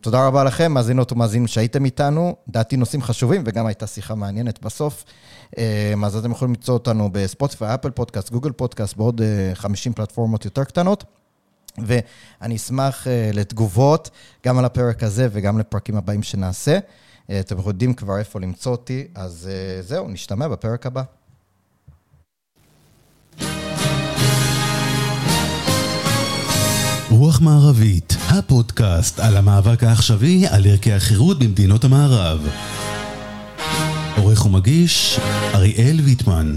תודה רבה לכם, מאזינות ומאזינים שהייתם איתנו. דעתי נושאים חשובים, וגם הייתה שיחה מעניינת בסוף. Um, אז אתם יכולים למצוא אותנו בספוטיפיי, אפל פודקאסט, גוגל פודקאסט, בעוד uh, 50 פלטפורמות יותר קטנות. ואני אשמח uh, לתגובות, גם על הפרק הזה וגם לפרקים הבאים שנעשה. אתם יודעים כבר איפה למצוא אותי, אז זהו, נשתמע בפרק הבא. רוח מערבית, הפודקאסט על המאבק העכשווי על ערכי החירות במדינות המערב. עורך ומגיש, אריאל ויטמן.